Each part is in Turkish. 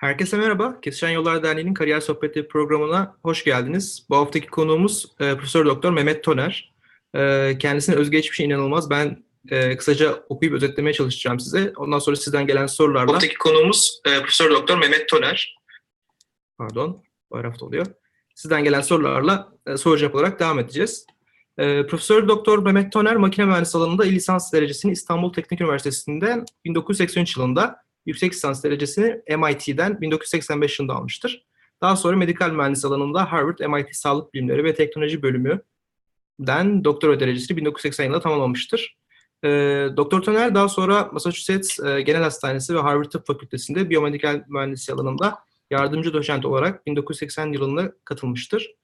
Herkese merhaba. Kesişen Yollar Derneği'nin Kariyer Sohbetleri programına hoş geldiniz. Bu haftaki konuğumuz e, Profesör Doktor Mehmet Toner. E, kendisinin özgeçmişi inanılmaz. Ben e, kısaca okuyup özetlemeye çalışacağım size. Ondan sonra sizden gelen sorularla... Bu haftaki konuğumuz e, Profesör Doktor Mehmet Toner. Pardon, hafta oluyor. Sizden gelen sorularla e, soru cevap olarak devam edeceğiz. E, Profesör Doktor Mehmet Toner makine mühendisliği alanında lisans derecesini İstanbul Teknik Üniversitesi'nden 1983 yılında yüksek lisans derecesini MIT'den 1985 yılında almıştır. Daha sonra medikal mühendis alanında Harvard MIT Sağlık Bilimleri ve Teknoloji bölümünden doktora derecesini 1980 yılında tamamlamıştır. E, Doktor Toner daha sonra Massachusetts e, Genel Hastanesi ve Harvard Tıp Fakültesi'nde biyomedikal mühendisliği alanında yardımcı doçent olarak 1980 yılında katılmıştır.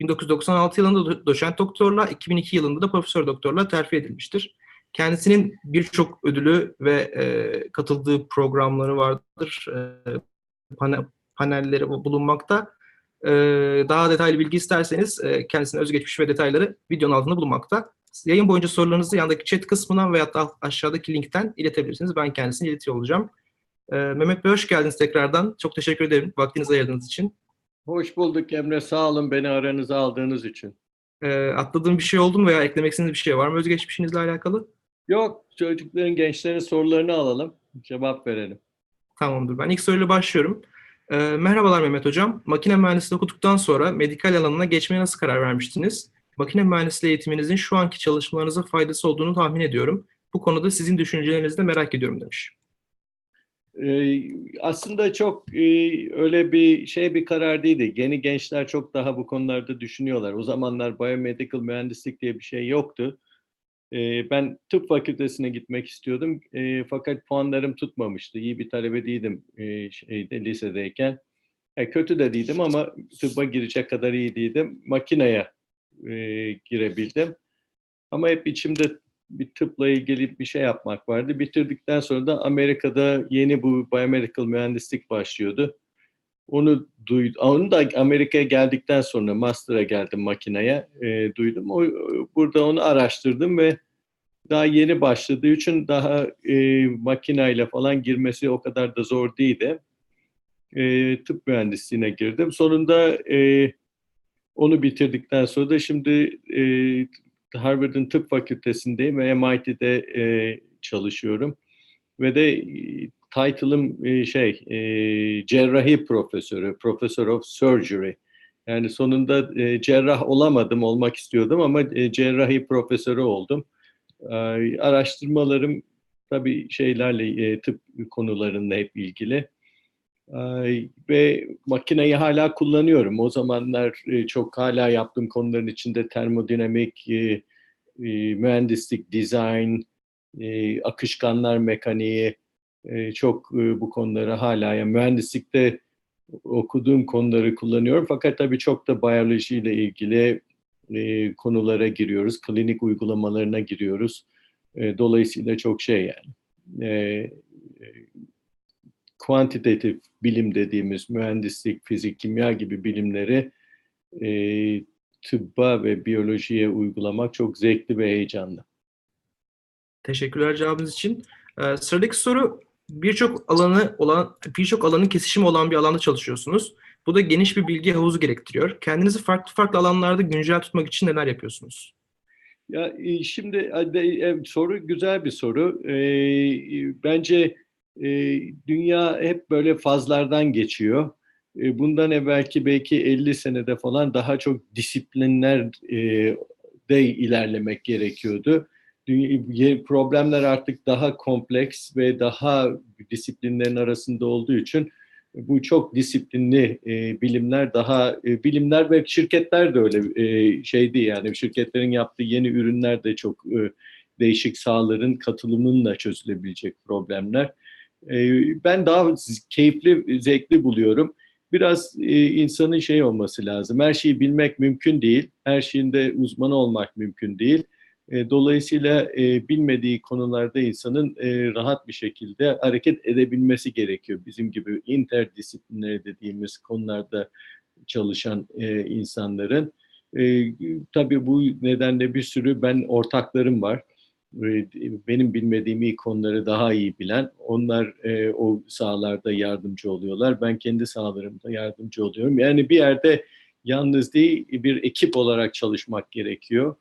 1996 yılında doçent doktorla, 2002 yılında da profesör doktorla terfi edilmiştir. Kendisinin birçok ödülü ve e, katıldığı programları vardır. E, pane, panelleri bulunmakta. E, daha detaylı bilgi isterseniz e, kendisinin özgeçmiş ve detayları videonun altında bulunmakta. Yayın boyunca sorularınızı yandaki chat kısmından veya da aşağıdaki linkten iletebilirsiniz. Ben kendisine iletiyor olacağım. E, Mehmet Bey hoş geldiniz tekrardan. Çok teşekkür ederim vaktinizi ayırdığınız için. Hoş bulduk Emre. Sağ olun beni aranıza aldığınız için. E, atladığım bir şey oldu mu veya eklemek istediğiniz bir şey var mı özgeçmişinizle alakalı? Yok, çocukların, gençlerin sorularını alalım, cevap verelim. Tamamdır. Ben ilk soruyla başlıyorum. E, merhabalar Mehmet Hocam. Makine mühendisliği okuduktan sonra medikal alanına geçmeye nasıl karar vermiştiniz? Makine mühendisliği eğitiminizin şu anki çalışmalarınıza faydası olduğunu tahmin ediyorum. Bu konuda sizin düşüncelerinizi de merak ediyorum demiş. Ee, aslında çok e, öyle bir şey bir karar değildi. Yeni gençler çok daha bu konularda düşünüyorlar. O zamanlar biomedical mühendislik diye bir şey yoktu. Ee, ben tıp fakültesine gitmek istiyordum. E, fakat puanlarım tutmamıştı. İyi bir talebe değildim e, şeyde, lisedeyken. E, kötü de değildim ama tıbba girecek kadar iyi değildim. Makineye e, girebildim. Ama hep içimde bir tıpla ilgili bir şey yapmak vardı. Bitirdikten sonra da Amerika'da yeni bu biomedical mühendislik başlıyordu. Onu duydum. Onu da Amerika'ya geldikten sonra master'a geldim makineye. E, duydum. O, burada onu araştırdım ve daha yeni başladığı için daha e, makineyle falan girmesi o kadar da zor değildi. E, tıp mühendisliğine girdim. Sonunda e, onu bitirdikten sonra da şimdi e, Harvard'ın tıp fakültesindeyim ve MIT'de e, çalışıyorum. Ve de title'ım e, şey e, cerrahi profesörü, Professor of Surgery. Yani sonunda e, cerrah olamadım, olmak istiyordum ama e, cerrahi profesörü oldum. E, araştırmalarım tabii şeylerle, e, tıp konularında hep ilgili. E, ve makineyi hala kullanıyorum. O zamanlar e, çok hala yaptığım konuların içinde termodinamik, e, e, mühendislik, design, e, akışkanlar mekaniği, e, çok e, bu konuları hala yani mühendislikte okuduğum konuları kullanıyorum. Fakat tabii çok da biyolojiyle ilgili e, konulara giriyoruz. Klinik uygulamalarına giriyoruz. E, dolayısıyla çok şey yani. E, kuantitatif bilim dediğimiz mühendislik, fizik, kimya gibi bilimleri e, tıbba ve biyolojiye uygulamak çok zevkli ve heyecanlı. Teşekkürler cevabınız için. Ee, sıradaki soru birçok alanı olan birçok alanın kesişimi olan bir alanda çalışıyorsunuz. Bu da geniş bir bilgi havuzu gerektiriyor. Kendinizi farklı farklı alanlarda güncel tutmak için neler yapıyorsunuz? Ya şimdi soru güzel bir soru. Bence dünya hep böyle fazlardan geçiyor. Bundan evvelki belki 50 senede falan daha çok disiplinler de ilerlemek gerekiyordu problemler artık daha kompleks ve daha disiplinlerin arasında olduğu için bu çok disiplinli e, bilimler daha e, bilimler ve şirketler de öyle e, şeydi yani şirketlerin yaptığı yeni ürünler de çok e, değişik sahaların katılımınla çözülebilecek problemler. E, ben daha keyifli, zevkli buluyorum. Biraz e, insanın şey olması lazım. Her şeyi bilmek mümkün değil. Her şeyinde uzman olmak mümkün değil. E, dolayısıyla e, bilmediği konularda insanın e, rahat bir şekilde hareket edebilmesi gerekiyor. Bizim gibi interdisipliner dediğimiz konularda çalışan e, insanların. E, tabii bu nedenle bir sürü ben ortaklarım var. benim bilmediğim konuları daha iyi bilen, onlar e, o sahalarda yardımcı oluyorlar. Ben kendi sahalarımda yardımcı oluyorum. Yani bir yerde yalnız değil, bir ekip olarak çalışmak gerekiyor.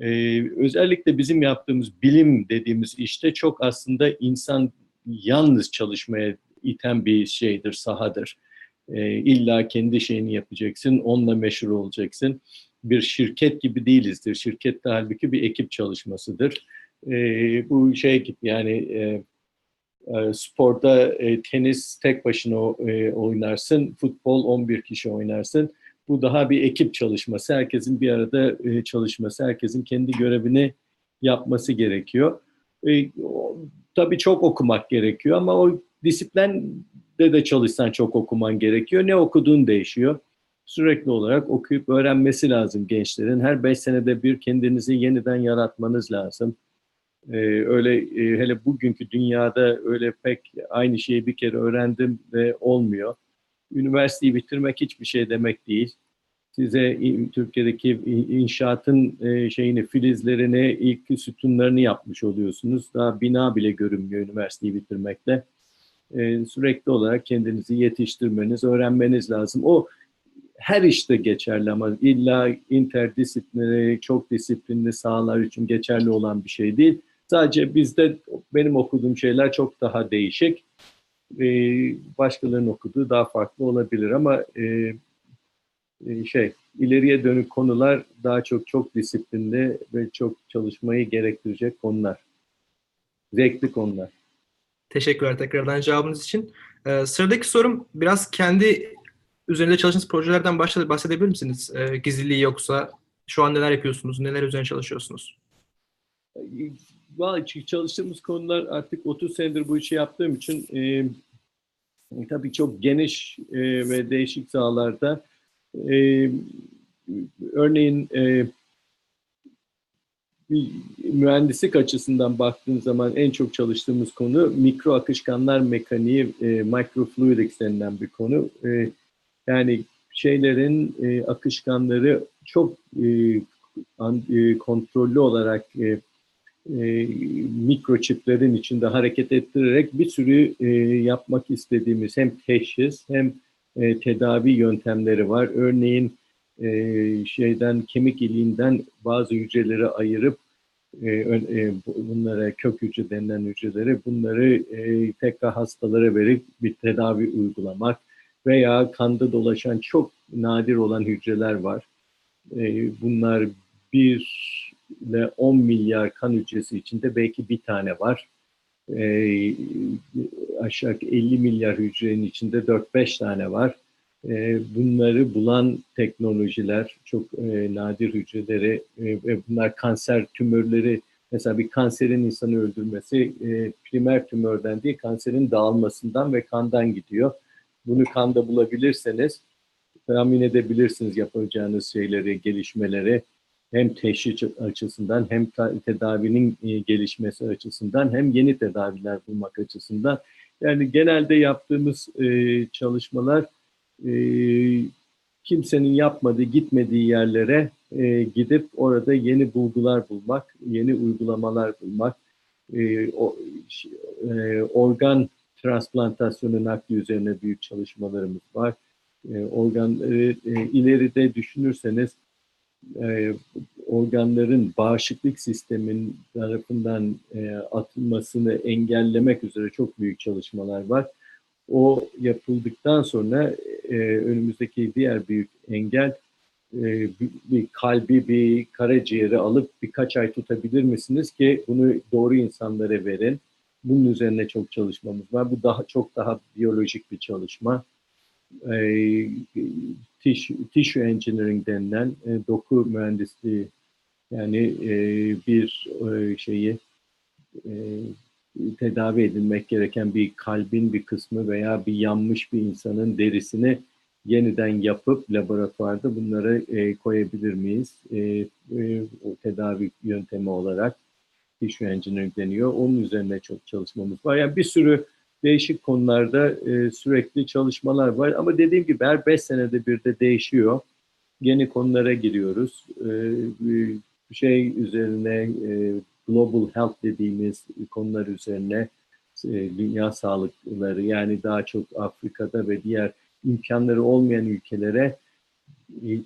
E, özellikle bizim yaptığımız bilim dediğimiz işte çok aslında insan yalnız çalışmaya iten bir şeydir, sahadır. E, illa kendi şeyini yapacaksın, onunla meşhur olacaksın. Bir şirket gibi değilizdir. Şirket de halbuki bir ekip çalışmasıdır e, bu şey gibi yani e, e, sporda e, tenis tek başına e, oynarsın, futbol 11 kişi oynarsın. Bu daha bir ekip çalışması, herkesin bir arada e, çalışması, herkesin kendi görevini yapması gerekiyor. E, o, tabii çok okumak gerekiyor ama o disiplinde de çalışsan çok okuman gerekiyor. Ne okuduğun değişiyor. Sürekli olarak okuyup öğrenmesi lazım gençlerin. Her beş senede bir kendinizi yeniden yaratmanız lazım e, öyle e, hele bugünkü dünyada öyle pek aynı şeyi bir kere öğrendim ve olmuyor. Üniversiteyi bitirmek hiçbir şey demek değil. Size Türkiye'deki inşaatın e, şeyini, filizlerini, ilk sütunlarını yapmış oluyorsunuz. Daha bina bile görünmüyor üniversiteyi bitirmekle. E, sürekli olarak kendinizi yetiştirmeniz, öğrenmeniz lazım. O her işte geçerli ama illa interdisiplineri, çok disiplinli sahalar için geçerli olan bir şey değil. Sadece bizde benim okuduğum şeyler çok daha değişik. Ee, başkalarının okuduğu daha farklı olabilir ama e, e, şey ileriye dönük konular daha çok çok disiplinli ve çok çalışmayı gerektirecek konular. Zevkli konular. Teşekkürler tekrardan cevabınız için. Ee, sıradaki sorum biraz kendi üzerinde çalıştığınız projelerden bahsedebilir misiniz? Ee, gizliliği yoksa şu an neler yapıyorsunuz, neler üzerine çalışıyorsunuz? Çalıştığımız konular artık 30 senedir bu işi yaptığım için e, tabii çok geniş e, ve değişik sahalarda e, örneğin e, mühendislik açısından baktığın zaman en çok çalıştığımız konu mikro akışkanlar mekaniği, e, microfluidics denilen bir konu. E, yani şeylerin e, akışkanları çok e, an, e, kontrollü olarak e, e, mikroçiplerin içinde hareket ettirerek bir sürü e, yapmak istediğimiz hem teşhis hem e, tedavi yöntemleri var. Örneğin e, şeyden kemik iliğinden bazı hücreleri ayırıp e, e, bunlara kök hücre denilen hücreleri bunları e, tekrar hastalara verip bir tedavi uygulamak veya kanda dolaşan çok nadir olan hücreler var. E, bunlar bir ile 10 milyar kan hücresi içinde belki bir tane var. E, aşağı 50 milyar hücrenin içinde 4-5 tane var. E, bunları bulan teknolojiler, çok e, nadir hücreleri e, ve bunlar kanser tümörleri, mesela bir kanserin insanı öldürmesi e, primer tümörden değil, kanserin dağılmasından ve kandan gidiyor. Bunu kanda bulabilirseniz tahmin edebilirsiniz yapacağınız şeyleri, gelişmeleri hem teşhis açısından hem tedavinin e, gelişmesi açısından hem yeni tedaviler bulmak açısından. Yani genelde yaptığımız e, çalışmalar e, kimsenin yapmadığı, gitmediği yerlere gidip orada yeni bulgular bulmak, yeni uygulamalar bulmak, organ transplantasyonu nakli üzerine büyük çalışmalarımız var. Organları ileride düşünürseniz e, organların bağışıklık sistemin tarafından e, atılmasını engellemek üzere çok büyük çalışmalar var. O yapıldıktan sonra e, önümüzdeki diğer büyük engel e, bir, bir kalbi, bir karaciğeri alıp birkaç ay tutabilir misiniz ki bunu doğru insanlara verin. Bunun üzerine çok çalışmamız var. Bu daha çok daha biyolojik bir çalışma. E, tissue, tissue engineering denilen e, doku mühendisliği yani e, bir e, şeyi e, tedavi edilmek gereken bir kalbin bir kısmı veya bir yanmış bir insanın derisini yeniden yapıp laboratuvarda bunları e, koyabilir miyiz? E, e, tedavi yöntemi olarak tissue engineering deniyor. Onun üzerine çok çalışmamız var. Yani bir sürü değişik konularda e, sürekli çalışmalar var. Ama dediğim gibi her beş senede bir de değişiyor. Yeni konulara giriyoruz. E, bir şey üzerine e, global health dediğimiz konular üzerine e, dünya sağlıkları yani daha çok Afrika'da ve diğer imkanları olmayan ülkelere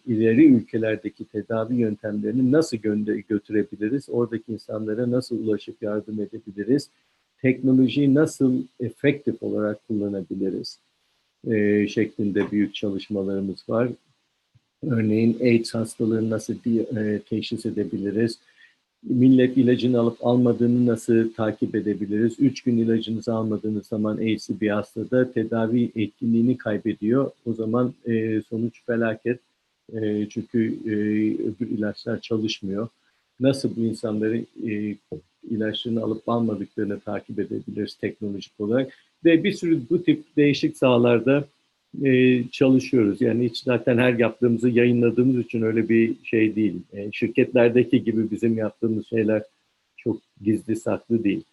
ileri ülkelerdeki tedavi yöntemlerini nasıl gö- götürebiliriz? Oradaki insanlara nasıl ulaşıp yardım edebiliriz? Teknolojiyi nasıl efektif olarak kullanabiliriz? E, şeklinde büyük çalışmalarımız var. Örneğin AIDS hastalığını nasıl e, teşhis edebiliriz? Millet ilacını alıp almadığını nasıl takip edebiliriz? Üç gün ilacınızı almadığınız zaman AIDS'i bir hastada tedavi etkinliğini kaybediyor. O zaman e, sonuç felaket. E, çünkü e, öbür ilaçlar çalışmıyor. Nasıl bu insanları e, ilaçlarını alıp almadıklarını takip edebiliriz teknolojik olarak? Ve bir sürü bu tip değişik sahalarda e, çalışıyoruz. Yani hiç zaten her yaptığımızı yayınladığımız için öyle bir şey değil. E, şirketlerdeki gibi bizim yaptığımız şeyler çok gizli saklı değil.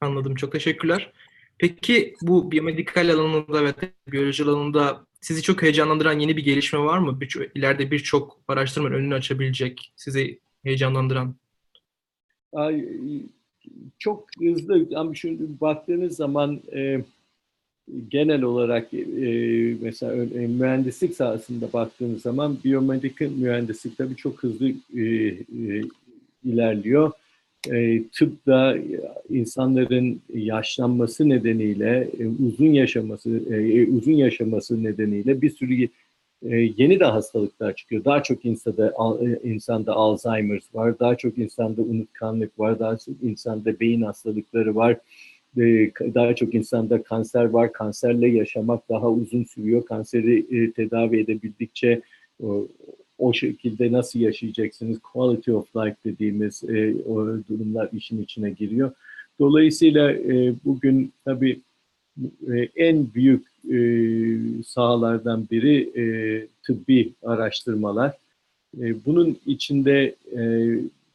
Anladım. Çok teşekkürler. Peki bu biyomedikal alanında ve biyoloji alanında sizi çok heyecanlandıran yeni bir gelişme var mı? Bir, ileride birçok araştırmanın önünü açabilecek, sizi heyecanlandıran? Çok hızlı ama şimdi baktığınız zaman e, genel olarak e, mesela e, mühendislik sahasında baktığınız zaman biyomedikal mühendislik tabii çok hızlı e, e, ilerliyor. E, tıpta insanların yaşlanması nedeniyle e, uzun yaşaması e, uzun yaşaması nedeniyle bir sürü e, yeni de hastalıklar çıkıyor. Daha çok insanda e, insanda Alzheimer's var, daha çok insanda unutkanlık var, daha çok insanda beyin hastalıkları var daha çok insanda kanser var. Kanserle yaşamak daha uzun sürüyor. Kanseri e, tedavi edebildikçe o, şekilde nasıl yaşayacaksınız? Quality of life dediğimiz e, o durumlar işin içine giriyor. Dolayısıyla e, bugün tabii e, en büyük e, sahalardan biri e, tıbbi araştırmalar. E, bunun içinde e,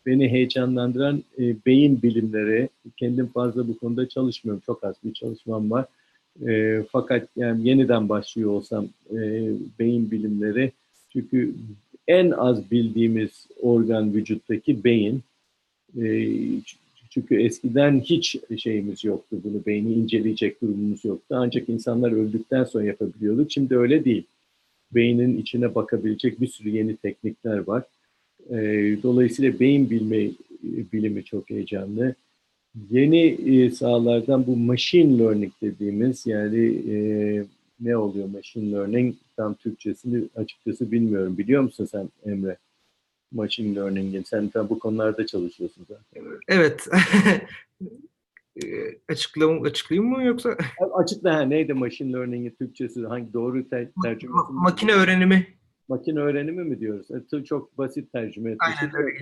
beni heyecanlandıran e, beyin bilimleri. Kendim fazla bu konuda çalışmıyorum. Çok az bir çalışmam var. E, fakat yani yeniden başlıyor olsam e, beyin bilimleri. Çünkü en az bildiğimiz organ vücuttaki beyin. E, çünkü eskiden hiç şeyimiz yoktu. Bunu beyni inceleyecek durumumuz yoktu. Ancak insanlar öldükten sonra yapabiliyorduk. Şimdi öyle değil. Beynin içine bakabilecek bir sürü yeni teknikler var. E, dolayısıyla beyin bilme bilimi çok heyecanlı. Yeni e, sahalardan bu machine learning dediğimiz yani e, ne oluyor machine learning tam Türkçesini açıkçası bilmiyorum. Biliyor musun sen Emre? Machine learning'in. Sen tam bu konularda çalışıyorsun zaten. Evet. Açıklayayım, açıklayayım mı yoksa? Açıkla ha, neydi machine learning'in Türkçesi? Hangi doğru ter tercümesi? Ma- makine öğrenimi makine öğrenimi mi diyoruz? E, çok basit tercüme. Aynen öyle.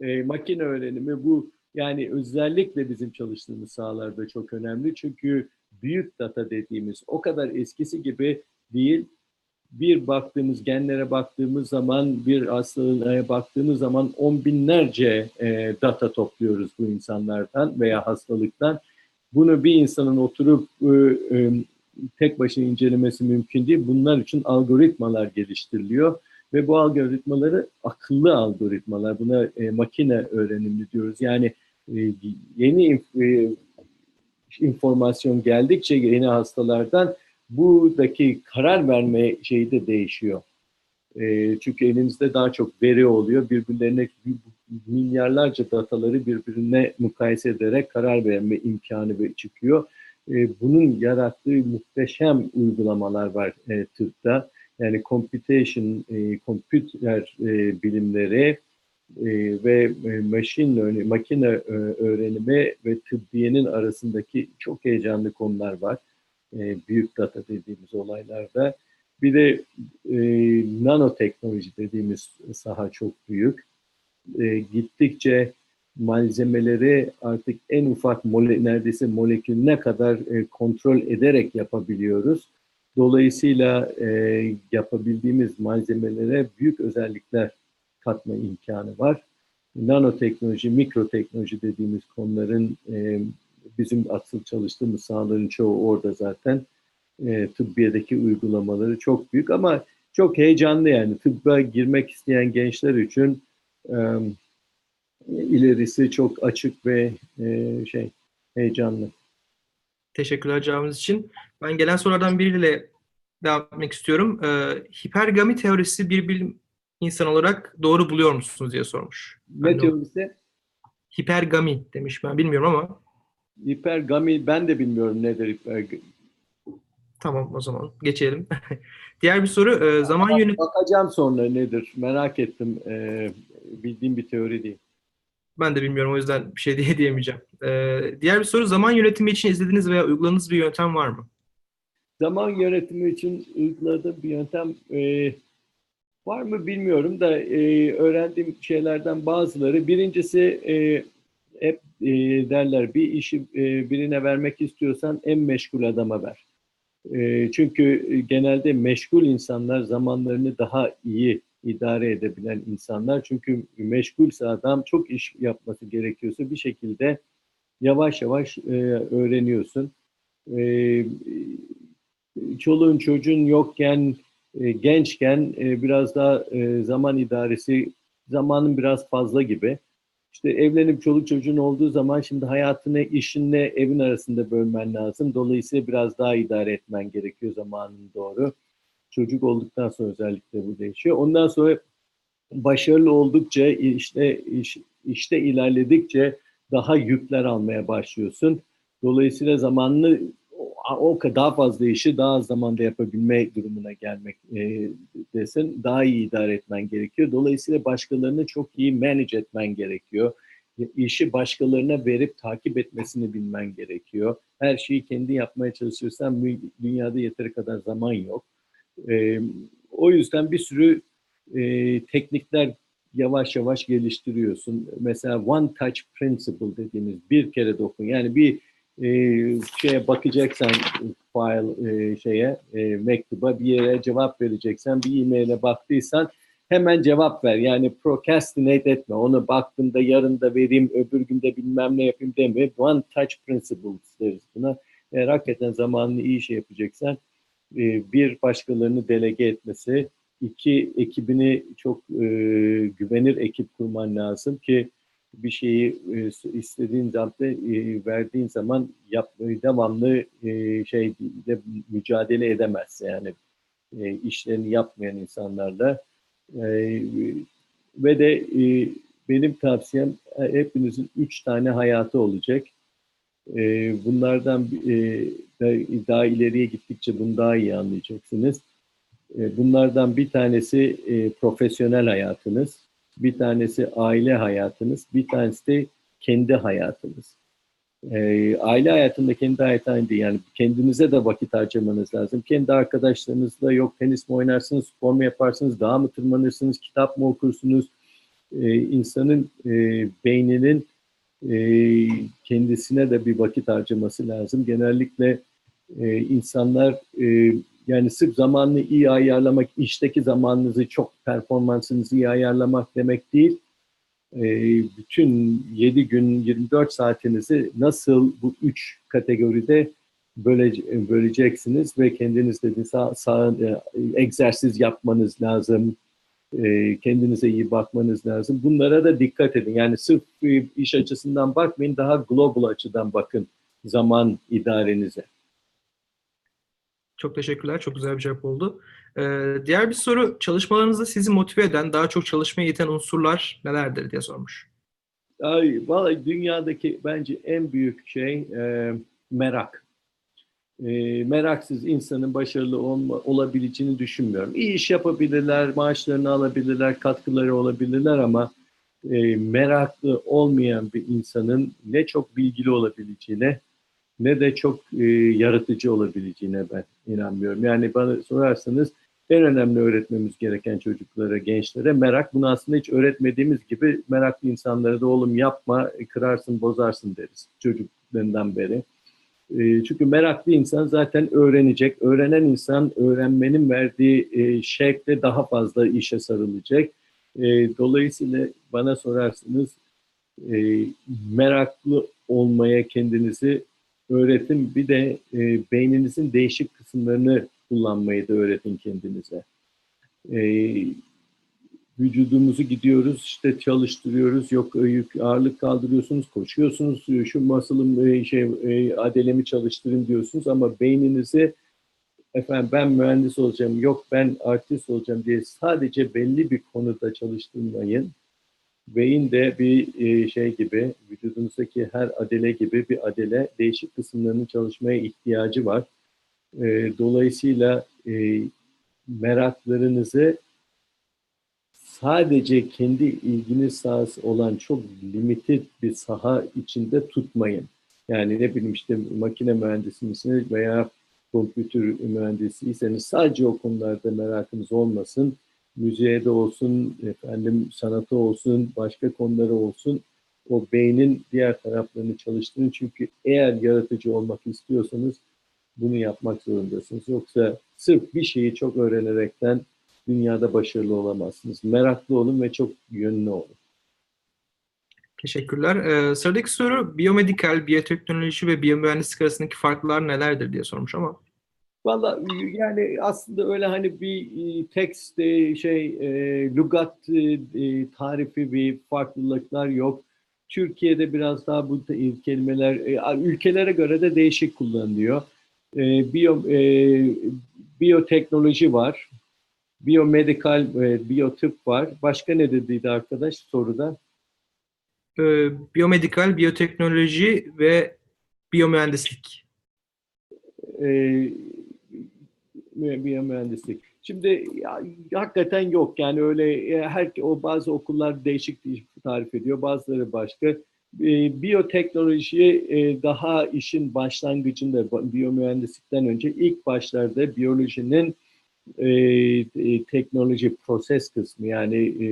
E, makine öğrenimi bu yani özellikle bizim çalıştığımız sahalarda çok önemli. Çünkü büyük data dediğimiz o kadar eskisi gibi değil. Bir baktığımız genlere baktığımız zaman bir hastalığa baktığımız zaman on binlerce e, data topluyoruz bu insanlardan veya hastalıktan. Bunu bir insanın oturup e, e, tek başına incelemesi mümkün değil. Bunlar için algoritmalar geliştiriliyor ve bu algoritmaları akıllı algoritmalar, buna e, makine öğrenimi diyoruz. Yani e, yeni e, informasyon geldikçe yeni hastalardan buradaki karar verme şeyi de değişiyor. E, çünkü elimizde daha çok veri oluyor. Birbirlerine milyarlarca dataları birbirine mukayese ederek karar verme imkanı çıkıyor e, bunun yarattığı muhteşem uygulamalar var e, tıpta. Yani computation, e, kompüter e, bilimleri e, ve e, machine learning, makine e, öğrenimi ve tıbbiyenin arasındaki çok heyecanlı konular var. E, büyük data dediğimiz olaylarda. Bir de e, nanoteknoloji dediğimiz saha çok büyük. E, gittikçe malzemeleri artık en ufak mole, neredeyse molekülüne kadar e, kontrol ederek yapabiliyoruz. Dolayısıyla e, yapabildiğimiz malzemelere büyük özellikler katma imkanı var. Nanoteknoloji, mikroteknoloji dediğimiz konuların e, bizim asıl çalıştığımız sahaların çoğu orada zaten. E, tıbbiyedeki uygulamaları çok büyük ama çok heyecanlı yani tıbba girmek isteyen gençler için e, ilerisi çok açık ve e, şey heyecanlı. Teşekkürler cevabınız için. Ben gelen sorulardan biriyle devam etmek istiyorum. Ee, hipergami teorisi bir bilim insan olarak doğru buluyor musunuz diye sormuş. Ne teorisi? Hipergami demiş ben bilmiyorum ama Hipergami ben de bilmiyorum nedir hipergami. tamam o zaman geçelim. Diğer bir soru e, zaman yönetimi Bakacağım sonra nedir merak ettim. E, bildiğim bir teori değil. ben de bilmiyorum o yüzden bir şey diye diyemeyeceğim. Ee, diğer bir soru zaman yönetimi için izlediğiniz veya uyguladığınız bir yöntem var mı? Zaman yönetimi için uyguladığım bir yöntem e, var mı bilmiyorum da e, öğrendiğim şeylerden bazıları. Birincisi e, hep e, derler bir işi e, birine vermek istiyorsan en meşgul adama ver. E, çünkü genelde meşgul insanlar zamanlarını daha iyi idare edebilen insanlar. Çünkü meşgulse adam çok iş yapması gerekiyorsa bir şekilde yavaş yavaş e, öğreniyorsun. E, çoluğun çocuğun yokken, e, gençken e, biraz daha e, zaman idaresi, zamanın biraz fazla gibi. İşte evlenip çoluk çocuğun olduğu zaman şimdi hayatını işinle evin arasında bölmen lazım. Dolayısıyla biraz daha idare etmen gerekiyor zamanın doğru. Çocuk olduktan sonra özellikle bu değişiyor. Ondan sonra başarılı oldukça işte iş, işte ilerledikçe daha yükler almaya başlıyorsun. Dolayısıyla zamanını o daha fazla işi daha az zamanda yapabilme durumuna gelmek e, desin daha iyi idare etmen gerekiyor. Dolayısıyla başkalarını çok iyi manage etmen gerekiyor. İşi başkalarına verip takip etmesini bilmen gerekiyor. Her şeyi kendi yapmaya çalışırsan dünyada yeteri kadar zaman yok. E, o yüzden bir sürü e, teknikler yavaş yavaş geliştiriyorsun. Mesela one touch principle dediğimiz bir kere dokun. Yani bir e, şeye bakacaksan file e, şeye e, mektuba bir yere cevap vereceksen bir e-maile baktıysan hemen cevap ver. Yani procrastinate etme. Onu baktığımda yarın da vereyim, öbür günde bilmem ne yapayım deme. One touch principles deriz buna. Eğer hakikaten zamanını iyi şey yapacaksan e, bir başkalarını delege etmesi, iki ekibini çok e, güvenir ekip kurman lazım ki bir şeyi e, istediğin zaman e, verdiğin zaman yapmayı devamlı e, şeyle mücadele edemez yani e, işlerini yapmayan insanlarla ve de benim tavsiyem hepinizin üç tane hayatı olacak. Bunlardan daha ileriye gittikçe bunu daha iyi anlayacaksınız. Bunlardan bir tanesi profesyonel hayatınız bir tanesi aile hayatınız, bir tanesi de kendi hayatınız. Ee, aile hayatında kendi hayatında yani kendinize de vakit harcamanız lazım. Kendi arkadaşlarınızla yok tenis mi oynarsınız, spor mu yaparsınız, dağ mı tırmanırsınız, kitap mı okursunuz? Ee, insanın e, beyninin e, kendisine de bir vakit harcaması lazım. Genellikle e, insanlar e, yani sırf zamanını iyi ayarlamak, işteki zamanınızı çok performansınızı iyi ayarlamak demek değil. E, bütün 7 gün 24 saatinizi nasıl bu üç kategoride böyle böleceksiniz ve kendiniz dedi sağ, sağ e, egzersiz yapmanız lazım. E, kendinize iyi bakmanız lazım. Bunlara da dikkat edin. Yani sırf iş açısından bakmayın, daha global açıdan bakın zaman idarenize. Çok teşekkürler. Çok güzel bir cevap oldu. Ee, diğer bir soru, çalışmalarınızda sizi motive eden, daha çok çalışmaya iten unsurlar nelerdir diye sormuş. Ay, vallahi dünyadaki bence en büyük şey e, merak. E, meraksız insanın başarılı olma, olabileceğini düşünmüyorum. İyi iş yapabilirler, maaşlarını alabilirler, katkıları olabilirler ama e, meraklı olmayan bir insanın ne çok bilgili olabileceğine ne de çok e, yaratıcı olabileceğine ben inanmıyorum. Yani bana sorarsanız en önemli öğretmemiz gereken çocuklara, gençlere merak. Bunu aslında hiç öğretmediğimiz gibi meraklı insanlara da oğlum yapma, kırarsın, bozarsın deriz çocuklarından beri. E, çünkü meraklı insan zaten öğrenecek. Öğrenen insan öğrenmenin verdiği e, şevkle daha fazla işe sarılacak. E, dolayısıyla bana sorarsınız e, meraklı olmaya kendinizi öğretin. Bir de e, beyninizin değişik kısımlarını kullanmayı da öğretin kendinize. E, vücudumuzu gidiyoruz işte çalıştırıyoruz yok yük ağırlık kaldırıyorsunuz koşuyorsunuz şu muscle'ım şey adelemi çalıştırın diyorsunuz ama beyninizi efendim ben mühendis olacağım yok ben artist olacağım diye sadece belli bir konuda çalıştırmayın. Beyin de bir şey gibi vücudunuzdaki her adele gibi bir adele değişik kısımlarının çalışmaya ihtiyacı var. Dolayısıyla meraklarınızı sadece kendi ilginiz sahası olan çok limited bir saha içinde tutmayın. Yani ne bileyim işte makine mühendisi misiniz veya kompütür mühendisiyseniz sadece o konularda merakınız olmasın. Müziğe de olsun, efendim sanatı olsun, başka konuları olsun. O beynin diğer taraflarını çalıştırın. Çünkü eğer yaratıcı olmak istiyorsanız bunu yapmak zorundasınız. Yoksa sırf bir şeyi çok öğrenerekten dünyada başarılı olamazsınız. Meraklı olun ve çok yönlü olun. Teşekkürler. Ee, sıradaki soru biyomedikal, biyoteknoloji ve biyomühendislik arasındaki farklar nelerdir diye sormuş ama. Valla yani aslında öyle hani bir tekst şey e, lugat e, tarifi bir farklılıklar yok. Türkiye'de biraz daha bu kelimeler e, ülkelere göre de değişik kullanılıyor. Biyo, biyoteknoloji var, biyomedikal, biyotıp var. Başka ne dediydi arkadaş soruda? Biyomedikal, biyoteknoloji ve biyomühendislik. Ee, biyomühendislik. Şimdi ya, hakikaten yok yani öyle e, her o bazı okullar değişik tarif ediyor bazıları başka. E, biyoteknoloji e, daha işin başlangıcında biyomühendislikten önce ilk başlarda biyolojinin e, e, teknoloji proses kısmı yani e,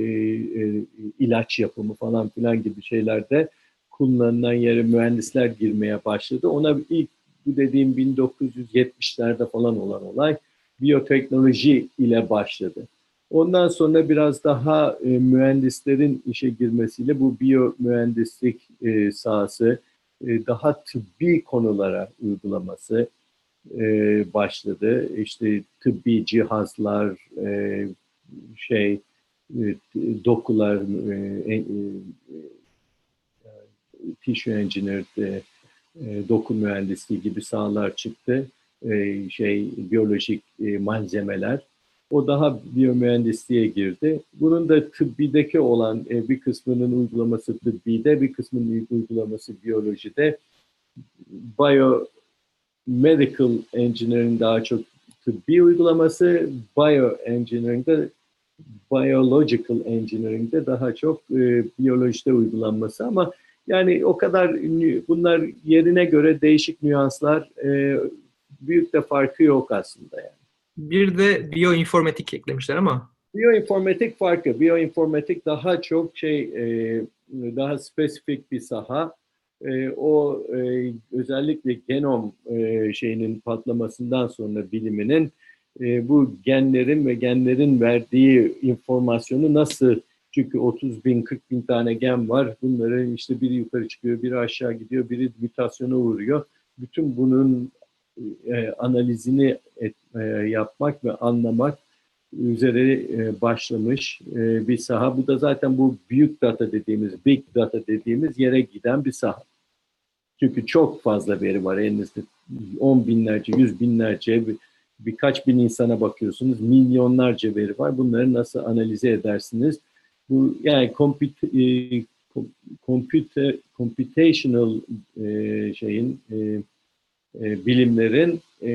e, ilaç yapımı falan filan gibi şeylerde kullanılan yere mühendisler girmeye başladı. Ona ilk bu dediğim 1970'lerde falan olan olay biyoteknoloji ile başladı. Ondan sonra biraz daha e, mühendislerin işe girmesiyle bu biyomühendislik e, sahası e, daha tıbbi konulara uygulaması e, başladı. İşte tıbbi cihazlar, e, şey, e, dokular, e, e, e, tissue engineer, e, doku mühendisliği gibi sahalar çıktı. E, şey biyolojik e, malzemeler. O daha biyomühendisliğe girdi. Bunun da tıbbideki olan e, bir kısmının uygulaması tıbbide, bir kısmının uygulaması biyolojide. Biomedical engineering daha çok tıbbi uygulaması, bioengineering'de biological engineering'de daha çok e, biyolojide uygulanması ama yani o kadar bunlar yerine göre değişik nüanslar e, büyük de farkı yok aslında yani. Bir de bioinformatik eklemişler ama. Bioinformatik farkı. Bioinformatik daha çok şey e, daha spesifik bir saha. E, o e, özellikle genom e, şeyinin patlamasından sonra biliminin e, bu genlerin ve genlerin verdiği informasyonu nasıl çünkü 30 bin, 40 bin tane gen var. Bunların işte biri yukarı çıkıyor, biri aşağı gidiyor, biri mutasyona uğruyor. Bütün bunun e, analizini et, e, yapmak ve anlamak üzere e, başlamış e, bir saha. Bu da zaten bu büyük data dediğimiz, big data dediğimiz yere giden bir saha. Çünkü çok fazla veri var elinizde. On binlerce, yüz binlerce, bir, birkaç bin insana bakıyorsunuz. Milyonlarca veri var. Bunları nasıl analize edersiniz? Bu yani comput, e, computer, computational e, şeyin e, e, bilimlerin e,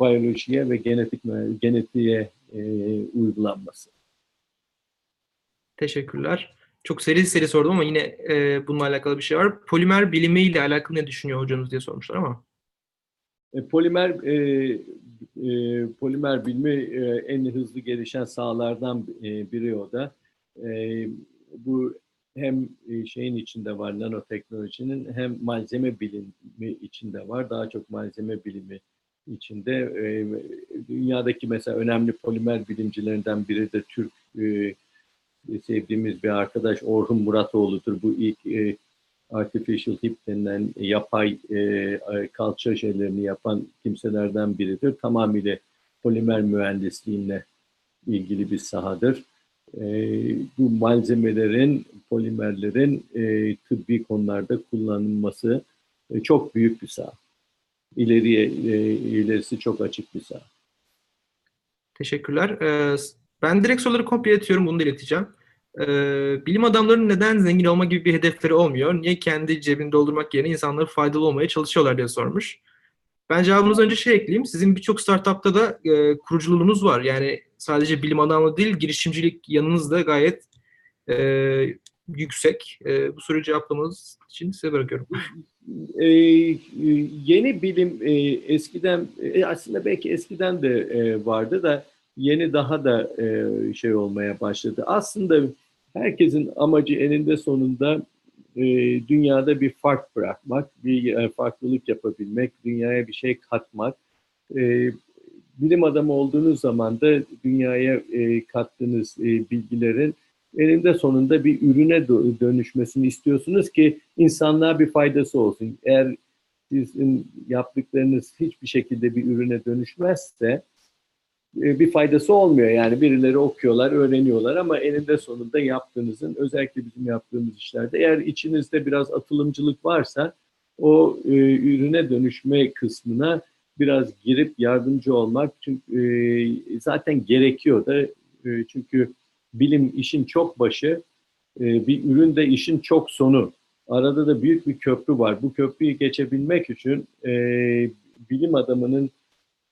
biyolojiye ve genetik genetiğe e, uygulanması. Teşekkürler. Çok seri seri sordum ama yine e, bununla alakalı bir şey var. Polimer bilimi ile alakalı ne düşünüyor hocanız diye sormuşlar ama. E, polimer e, e, polimer bilimi e, en hızlı gelişen sahalardan e, biri o da. E, bu hem e, şeyin içinde var nanoteknolojinin hem malzeme bilimi içinde var. Daha çok malzeme bilimi içinde. E, dünyadaki mesela önemli polimer bilimcilerinden biri de Türk e, sevdiğimiz bir arkadaş Orhun Muratoğlu'dur. Bu ilk artificial hip denilen yapay kalça şeylerini yapan kimselerden biridir. Tamamıyla polimer mühendisliğine ilgili bir sahadır. E, bu malzemelerin, polimerlerin e, tıbbi konularda kullanılması e, çok büyük bir saha. İleriye, e, ilerisi çok açık bir saha. Teşekkürler. Ee, ben direkt soruları komple iletiyorum, bunu da ileteceğim. Ee, bilim adamlarının neden zengin olma gibi bir hedefleri olmuyor? Niye kendi cebini doldurmak yerine insanlara faydalı olmaya çalışıyorlar diye sormuş. Ben cevabımız önce şey ekleyeyim. Sizin birçok startupta da e, kuruculuğunuz var. Yani sadece bilim adamlığı değil, girişimcilik yanınız da gayet e, yüksek. E, bu soruyu cevaplamanız için size bırakıyorum. Ee, yeni bilim e, eskiden e, aslında belki eskiden de e, vardı da yeni daha da e, şey olmaya başladı. Aslında herkesin amacı eninde sonunda e, dünyada bir fark bırakmak, bir e, farklılık yapabilmek, dünyaya bir şey katmak. E, bilim adamı olduğunuz zaman da dünyaya e, kattığınız e, bilgilerin eninde sonunda bir ürüne dönüşmesini istiyorsunuz ki insanlığa bir faydası olsun. Eğer sizin yaptıklarınız hiçbir şekilde bir ürüne dönüşmezse e, bir faydası olmuyor. Yani birileri okuyorlar, öğreniyorlar ama eninde sonunda yaptığınızın özellikle bizim yaptığımız işlerde eğer içinizde biraz atılımcılık varsa o e, ürüne dönüşme kısmına biraz girip yardımcı olmak çünkü e, zaten gerekiyor da e, çünkü bilim işin çok başı, e, bir ürün de işin çok sonu. Arada da büyük bir köprü var. Bu köprüyü geçebilmek için e, bilim adamının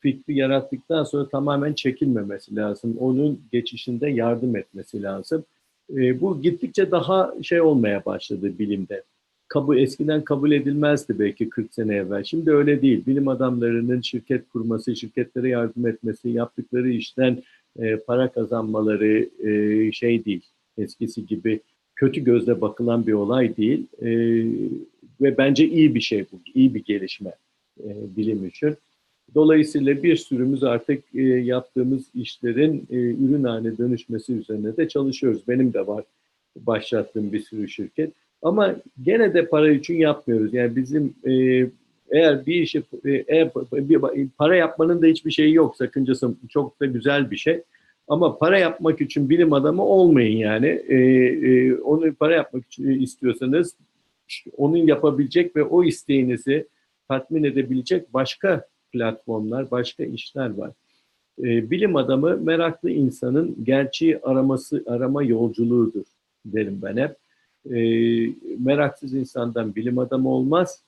fikri yarattıktan sonra tamamen çekilmemesi lazım. Onun geçişinde yardım etmesi lazım. E, bu gittikçe daha şey olmaya başladı bilimde. Kabul, eskiden kabul edilmezdi belki 40 sene evvel. Şimdi öyle değil. Bilim adamlarının şirket kurması, şirketlere yardım etmesi, yaptıkları işten e, para kazanmaları e, şey değil. Eskisi gibi kötü gözle bakılan bir olay değil. E, ve bence iyi bir şey bu. iyi bir gelişme e, bilim için. Dolayısıyla bir sürümüz artık e, yaptığımız işlerin e, ürün haline dönüşmesi üzerine de çalışıyoruz. Benim de var başlattığım bir sürü şirket. Ama gene de para için yapmıyoruz. Yani bizim e, eğer bir işi e, eğer para yapmanın da hiçbir şeyi yok sakıncası çok da güzel bir şey. Ama para yapmak için bilim adamı olmayın yani. E, e, onu para yapmak için istiyorsanız onun yapabilecek ve o isteğinizi tatmin edebilecek başka platformlar, başka işler var. E, bilim adamı meraklı insanın gerçeği araması, arama yolculuğudur derim ben hep. E, meraksız insandan bilim adamı olmaz.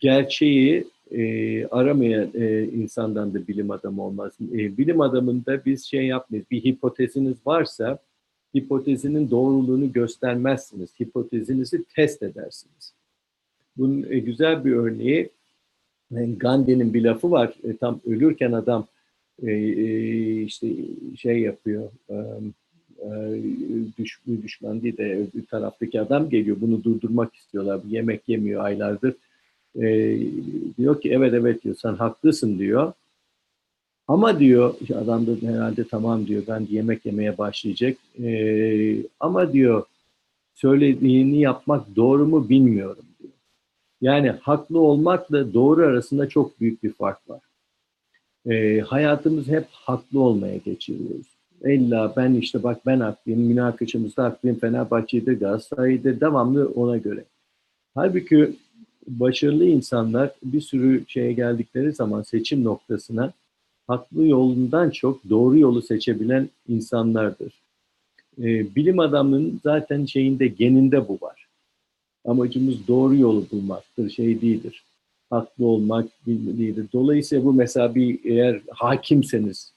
Gerçeği e, aramayan e, insandan da bilim adamı olmaz. E, bilim adamında biz şey yapmayız. Bir hipoteziniz varsa hipotezinin doğruluğunu göstermezsiniz. Hipotezinizi test edersiniz. Bunun e, güzel bir örneği yani Gandhi'nin bir lafı var. E, tam ölürken adam e, e, işte şey yapıyor. E, e, düş, düşman değil de bir taraftaki adam geliyor. Bunu durdurmak istiyorlar. Yemek yemiyor aylardır. E, diyor ki evet evet diyor sen haklısın diyor. Ama diyor adam da herhalde tamam diyor ben yemek yemeye başlayacak. E, ama diyor söylediğini yapmak doğru mu bilmiyorum. Yani haklı olmakla doğru arasında çok büyük bir fark var. E, hayatımız hep haklı olmaya geçiriyoruz. İlla ben işte bak ben haklıyım, münakaşamızda haklıyım, Fenerbahçe'de, Galatasaray'da devamlı ona göre. Halbuki başarılı insanlar bir sürü şeye geldikleri zaman seçim noktasına haklı yolundan çok doğru yolu seçebilen insanlardır. E, bilim adamının zaten şeyinde geninde bu var. Amacımız doğru yolu bulmaktır, şey değildir. Haklı olmak değildir. Dolayısıyla bu mesela bir eğer hakimseniz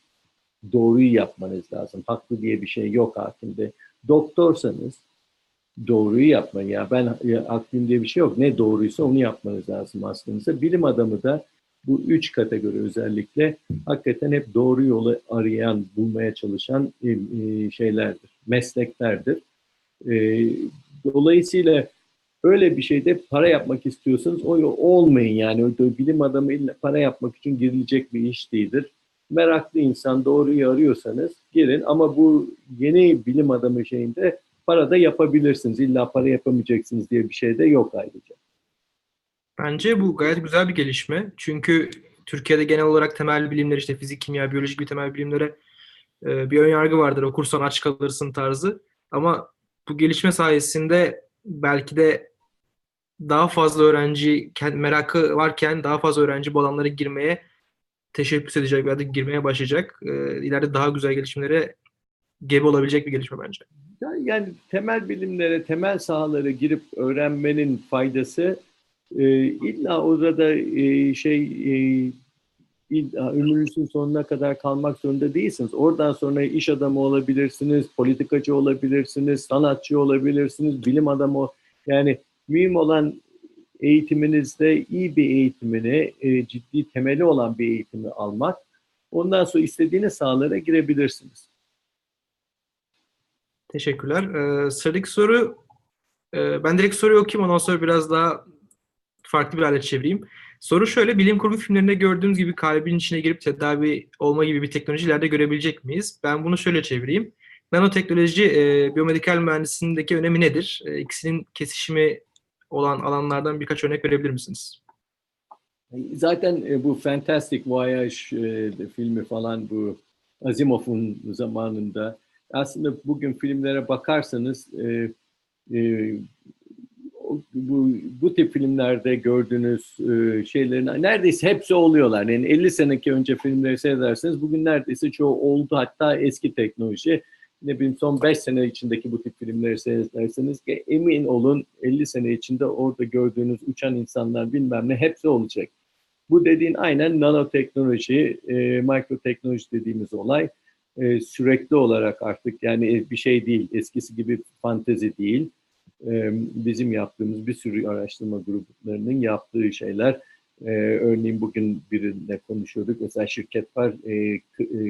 doğruyu yapmanız lazım. Haklı diye bir şey yok hakimde. Doktorsanız doğruyu yapmayın. Ya ben haklıyım diye bir şey yok. Ne doğruysa onu yapmanız lazım aslında. Bilim adamı da bu üç kategori özellikle hakikaten hep doğru yolu arayan, bulmaya çalışan e, e şeylerdir, mesleklerdir. E, dolayısıyla Öyle bir şeyde para yapmak istiyorsanız o olmayın yani. Bilim adamı para yapmak için girilecek bir iş değildir. Meraklı insan doğruyu arıyorsanız girin ama bu yeni bilim adamı şeyinde para da yapabilirsiniz. İlla para yapamayacaksınız diye bir şey de yok ayrıca. Bence bu gayet güzel bir gelişme. Çünkü Türkiye'de genel olarak temel bilimler işte fizik, kimya, biyolojik bir temel bilimlere e, bir ön yargı vardır okursan aç kalırsın tarzı. Ama bu gelişme sayesinde belki de daha fazla öğrenci merakı varken daha fazla öğrenci bu alanlara girmeye teşebbüs edecek veya da girmeye başlayacak. E, ileride daha güzel gelişmelere gebe olabilecek bir gelişme bence. Yani temel bilimlere, temel sahalara girip öğrenmenin faydası e, illa orada e, şey e, ömrünüzün sonuna kadar kalmak zorunda değilsiniz. Oradan sonra iş adamı olabilirsiniz, politikacı olabilirsiniz, sanatçı olabilirsiniz, bilim adamı. Yani mühim olan eğitiminizde iyi bir eğitimini, e, ciddi temeli olan bir eğitimi almak. Ondan sonra istediğiniz sahalara girebilirsiniz. Teşekkürler. Ee, sıradaki soru, e, ben direkt soruyu okuyayım ondan sonra biraz daha farklı bir hale çevireyim. Soru şöyle, bilim kurgu filmlerinde gördüğümüz gibi kalbin içine girip tedavi olma gibi bir teknoloji ileride görebilecek miyiz? Ben bunu şöyle çevireyim. Nanoteknoloji, e, biyomedikal mühendisliğindeki önemi nedir? E, ikisinin kesişimi olan alanlardan birkaç örnek verebilir misiniz? Zaten e, bu Fantastic Voyage e, filmi falan bu Asimov'un zamanında aslında bugün filmlere bakarsanız e, bu, bu tip filmlerde gördüğünüz şeylerin neredeyse hepsi oluyorlar. Yani 50 seneki önce filmleri seyrederseniz bugün neredeyse çoğu oldu. Hatta eski teknoloji. Ne bileyim son 5 sene içindeki bu tip filmleri seyrederseniz emin olun 50 sene içinde orada gördüğünüz uçan insanlar bilmem ne hepsi olacak. Bu dediğin aynen nanoteknoloji, e, mikroteknoloji dediğimiz olay e, sürekli olarak artık yani bir şey değil, eskisi gibi fantezi değil bizim yaptığımız bir sürü araştırma gruplarının yaptığı şeyler. Örneğin bugün birinde konuşuyorduk. Mesela şirket var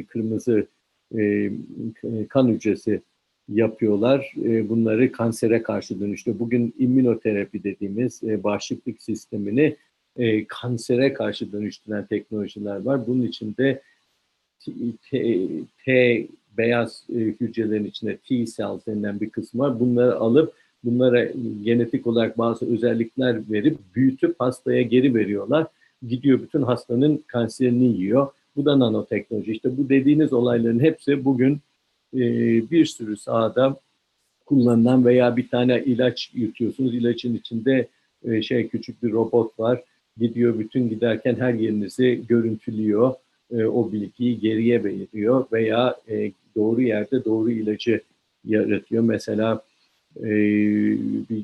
kırmızı kan hücresi yapıyorlar. Bunları kansere karşı dönüştü. Bugün immünoterapi dediğimiz bağışıklık sistemini kansere karşı dönüştüren teknolojiler var. Bunun içinde T, T, T beyaz hücrelerin içinde T cells denilen bir kısmı var. Bunları alıp bunlara genetik olarak bazı özellikler verip büyütüp hastaya geri veriyorlar. Gidiyor bütün hastanın kanserini yiyor. Bu da nanoteknoloji. İşte bu dediğiniz olayların hepsi bugün e, bir sürü sahada kullanılan veya bir tane ilaç yutuyorsunuz. İlaçın içinde e, şey küçük bir robot var. Gidiyor bütün giderken her yerinizi görüntülüyor. E, o bilgiyi geriye veriyor veya e, doğru yerde doğru ilacı yaratıyor. Mesela e, bir,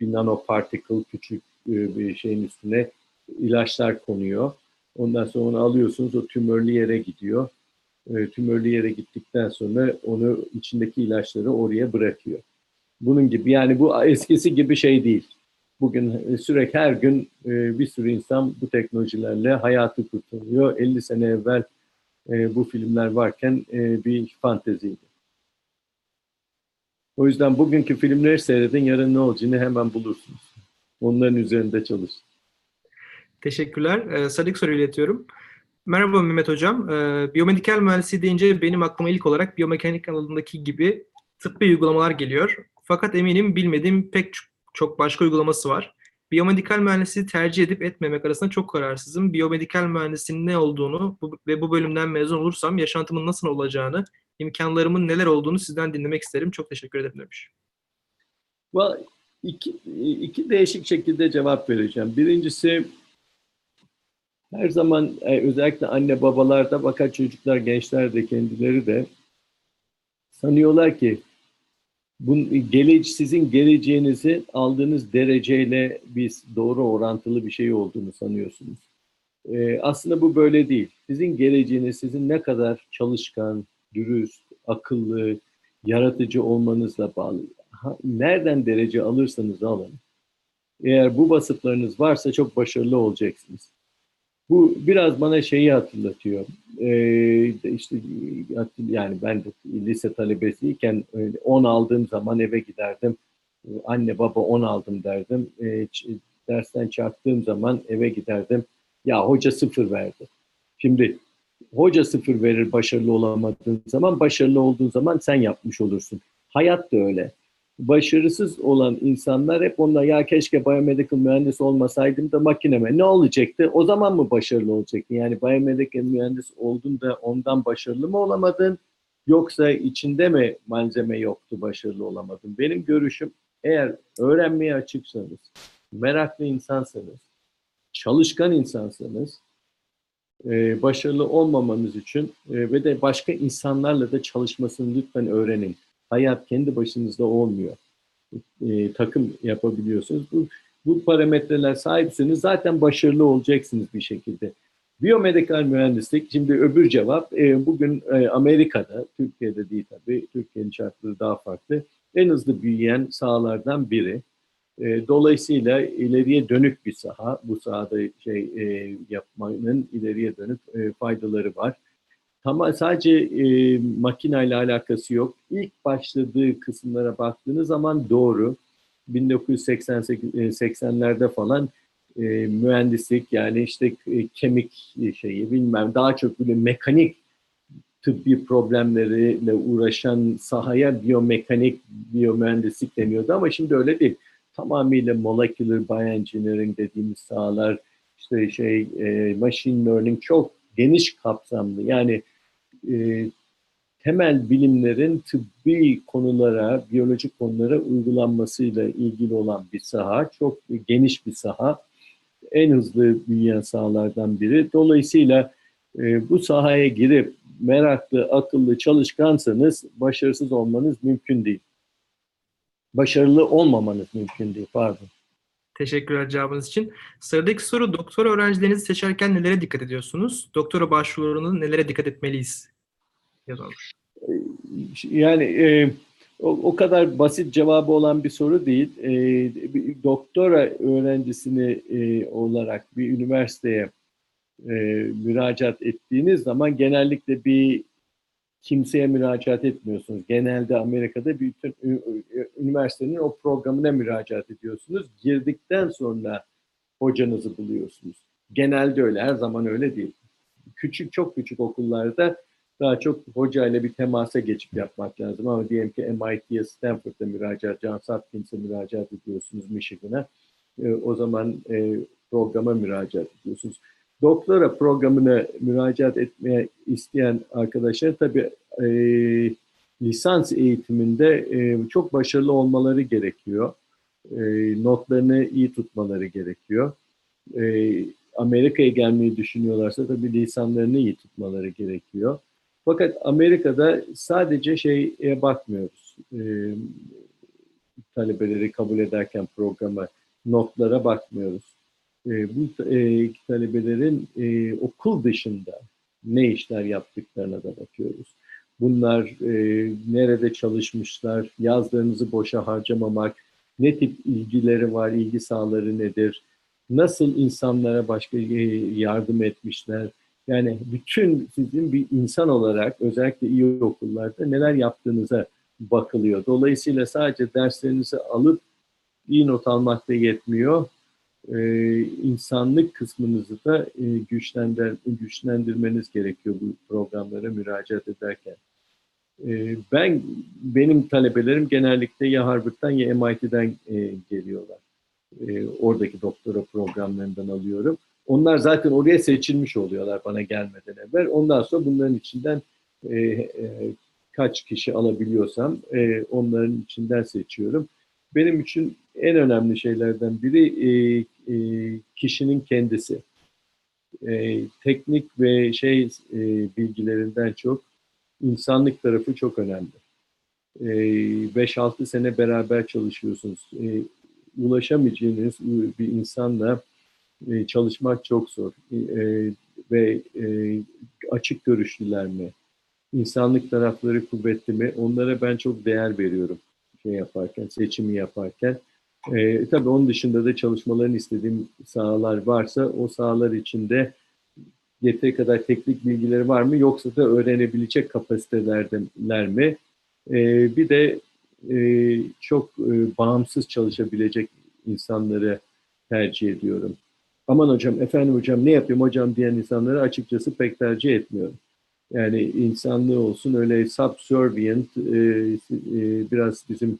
bir nanoparticle küçük e, bir şeyin üstüne ilaçlar konuyor. Ondan sonra onu alıyorsunuz, o tümörlü yere gidiyor. E, tümörlü yere gittikten sonra onu içindeki ilaçları oraya bırakıyor. Bunun gibi yani bu eskisi gibi şey değil. Bugün sürekli her gün bir sürü insan bu teknolojilerle hayatı kurtarıyor. 50 sene evvel bu filmler varken bir fanteziydi. O yüzden bugünkü filmleri seyredin, yarın ne olacağını hemen bulursunuz. Onların üzerinde çalışın. Teşekkürler. Ee, Sadık soru iletiyorum. Merhaba Mehmet Hocam. Ee, biyomedikal mühendisliği deyince benim aklıma ilk olarak biyomekanik alanındaki gibi tıbbi uygulamalar geliyor. Fakat eminim bilmediğim pek çok başka uygulaması var. Biyomedikal mühendisliği tercih edip etmemek arasında çok kararsızım. Biyomedikal mühendisliğinin ne olduğunu bu, ve bu bölümden mezun olursam yaşantımın nasıl olacağını imkanlarımın neler olduğunu sizden dinlemek isterim. Çok teşekkür ederim demiş. Well, iki, iki değişik şekilde cevap vereceğim. Birincisi her zaman e, özellikle anne babalarda fakat çocuklar, gençler de kendileri de sanıyorlar ki bun, gele, sizin geleceğinizi aldığınız dereceyle biz doğru orantılı bir şey olduğunu sanıyorsunuz. Ee, aslında bu böyle değil. Sizin geleceğiniz sizin ne kadar çalışkan, dürüst, akıllı, yaratıcı olmanızla bağlı. nereden derece alırsanız alın. Eğer bu vasıflarınız varsa çok başarılı olacaksınız. Bu biraz bana şeyi hatırlatıyor. Ee, işte yani ben de lise talebesiyken 10 aldığım zaman eve giderdim. Anne baba 10 aldım derdim. Ee, dersten çarptığım zaman eve giderdim. Ya hoca sıfır verdi. Şimdi hoca sıfır verir başarılı olamadığın zaman, başarılı olduğun zaman sen yapmış olursun. Hayat da öyle. Başarısız olan insanlar hep onlar ya keşke biomedical mühendis olmasaydım da makineme ne olacaktı? O zaman mı başarılı olacaktın? Yani biomedical mühendis oldun da ondan başarılı mı olamadın? Yoksa içinde mi malzeme yoktu başarılı olamadın? Benim görüşüm eğer öğrenmeye açıksanız, meraklı insansanız, çalışkan insansanız e, başarılı olmamanız için e, ve de başka insanlarla da çalışmasını lütfen öğrenin. Hayat kendi başınızda olmuyor. E, takım yapabiliyorsunuz. Bu, bu parametreler sahipseniz zaten başarılı olacaksınız bir şekilde. Biyomedikal mühendislik, şimdi öbür cevap, e, bugün e, Amerika'da, Türkiye'de değil tabii, Türkiye'nin şartları daha farklı, en hızlı büyüyen sahalardan biri. E, dolayısıyla ileriye dönük bir saha, bu sahada şey e, yapmanın ileriye dönük e, faydaları var. Ama sadece e, makineyle alakası yok. İlk başladığı kısımlara baktığınız zaman doğru. 1980'lerde e, falan e, mühendislik yani işte e, kemik şeyi bilmem daha çok böyle mekanik tıbbi problemleriyle uğraşan sahaya biyomekanik, biyomühendislik deniyordu ama şimdi öyle değil. Tamamıyla molecular bioengineering dediğimiz sahalar, işte şey e, machine learning çok geniş kapsamlı. Yani e, temel bilimlerin tıbbi konulara, biyolojik konulara uygulanmasıyla ilgili olan bir saha. Çok geniş bir saha. En hızlı büyüyen sahalardan biri. Dolayısıyla e, bu sahaya girip meraklı, akıllı, çalışkansanız başarısız olmanız mümkün değil. Başarılı olmamanız mümkün değil, pardon. Teşekkürler cevabınız için. Sıradaki soru doktora öğrencilerinizi seçerken nelere dikkat ediyorsunuz? Doktora başvurularında nelere dikkat etmeliyiz? Yazılmış. Yani e, o, o kadar basit cevabı olan bir soru değil. E, bir doktora öğrencisini e, olarak bir üniversiteye e, müracaat ettiğiniz zaman genellikle bir kimseye müracaat etmiyorsunuz. Genelde Amerika'da bütün üniversitenin o programına müracaat ediyorsunuz. Girdikten sonra hocanızı buluyorsunuz. Genelde öyle, her zaman öyle değil. Küçük, çok küçük okullarda daha çok hocayla bir temasa geçip yapmak lazım. Ama diyelim ki MIT'ye, Stanford'a müracaat, Johns Hopkins'e müracaat ediyorsunuz, Michigan'a. E, o zaman e, programa müracaat ediyorsunuz doktora programına müracaat etmeye isteyen arkadaşlar tabii e, lisans eğitiminde e, çok başarılı olmaları gerekiyor. E, notlarını iyi tutmaları gerekiyor. E, Amerika'ya gelmeyi düşünüyorlarsa tabii lisanlarını iyi tutmaları gerekiyor. Fakat Amerika'da sadece şeye bakmıyoruz. E, talebeleri kabul ederken programa, notlara bakmıyoruz e, bu e, talebelerin e, okul dışında ne işler yaptıklarına da bakıyoruz. Bunlar e, nerede çalışmışlar, yazlarınızı boşa harcamamak, ne tip ilgileri var, ilgi sahaları nedir, nasıl insanlara başka e, yardım etmişler. Yani bütün sizin bir insan olarak özellikle iyi okullarda neler yaptığınıza bakılıyor. Dolayısıyla sadece derslerinizi alıp iyi not almak da yetmiyor e, insanlık kısmınızı da e, güçlendir, güçlendirmeniz gerekiyor bu programlara müracaat ederken. E, ben benim talebelerim genellikle ya Harvard'dan ya MIT'den e, geliyorlar. E, oradaki doktora programlarından alıyorum. Onlar zaten oraya seçilmiş oluyorlar bana gelmeden evvel. Ondan sonra bunların içinden e, e, kaç kişi alabiliyorsam e, onların içinden seçiyorum. Benim için en önemli şeylerden biri e, e, kişinin kendisi. E, teknik ve şey e, bilgilerinden çok insanlık tarafı çok önemli. 5-6 e, sene beraber çalışıyorsunuz. E, ulaşamayacağınız bir insanla e, çalışmak çok zor. E, ve e, açık görüşlüler mi? İnsanlık tarafları kuvvetli mi? Onlara ben çok değer veriyorum şey yaparken, seçimi yaparken. E, tabii onun dışında da çalışmalarını istediğim sahalar varsa o sahalar içinde yeteri kadar teknik bilgileri var mı yoksa da öğrenebilecek kapasitelerdeler mi? E, bir de e, çok e, bağımsız çalışabilecek insanları tercih ediyorum. Aman hocam, efendim hocam ne yapayım hocam diyen insanları açıkçası pek tercih etmiyorum. Yani insanlığı olsun öyle subservient, e, e, biraz bizim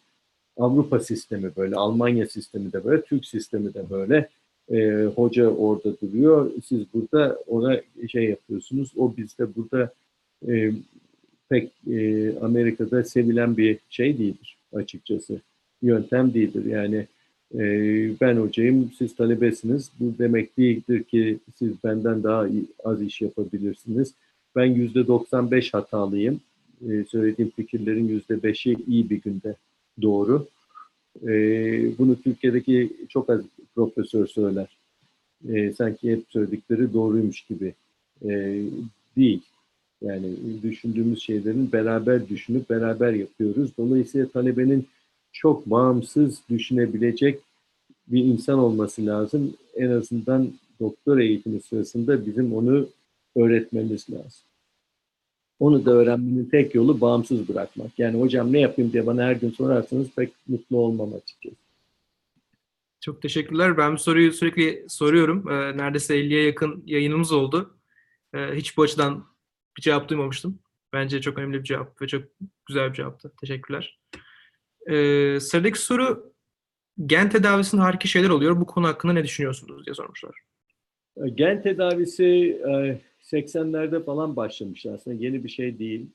Avrupa sistemi böyle, Almanya sistemi de böyle, Türk sistemi de böyle. E, hoca orada duruyor, siz burada ona şey yapıyorsunuz. O bizde burada e, pek e, Amerika'da sevilen bir şey değildir açıkçası. Yöntem değildir. Yani e, ben hocayım, siz talebesiniz. Bu demek değildir ki siz benden daha az iş yapabilirsiniz. Ben yüzde 95 hatalıyım. E, söylediğim fikirlerin yüzde beşi iyi bir günde doğru. E, bunu Türkiye'deki çok az profesör söyler. E, sanki hep söyledikleri doğruymuş gibi. E, değil. Yani düşündüğümüz şeylerin beraber düşünüp beraber yapıyoruz. Dolayısıyla talebenin çok bağımsız düşünebilecek bir insan olması lazım. En azından doktor eğitimi sırasında bizim onu öğretmemiz lazım. Onu da öğrenmenin tek yolu bağımsız bırakmak. Yani hocam ne yapayım diye bana her gün sorarsanız pek mutlu olmam açıkçası. Çok teşekkürler. Ben bu soruyu sürekli soruyorum. Ee, neredeyse 50'ye yakın yayınımız oldu. Ee, hiç bu açıdan bir cevap duymamıştım. Bence çok önemli bir cevap ve çok güzel bir cevaptı. Teşekkürler. Ee, sıradaki soru gen tedavisinde harika şeyler oluyor. Bu konu hakkında ne düşünüyorsunuz diye sormuşlar. Gen tedavisi 80'lerde falan başlamış aslında yeni bir şey değil.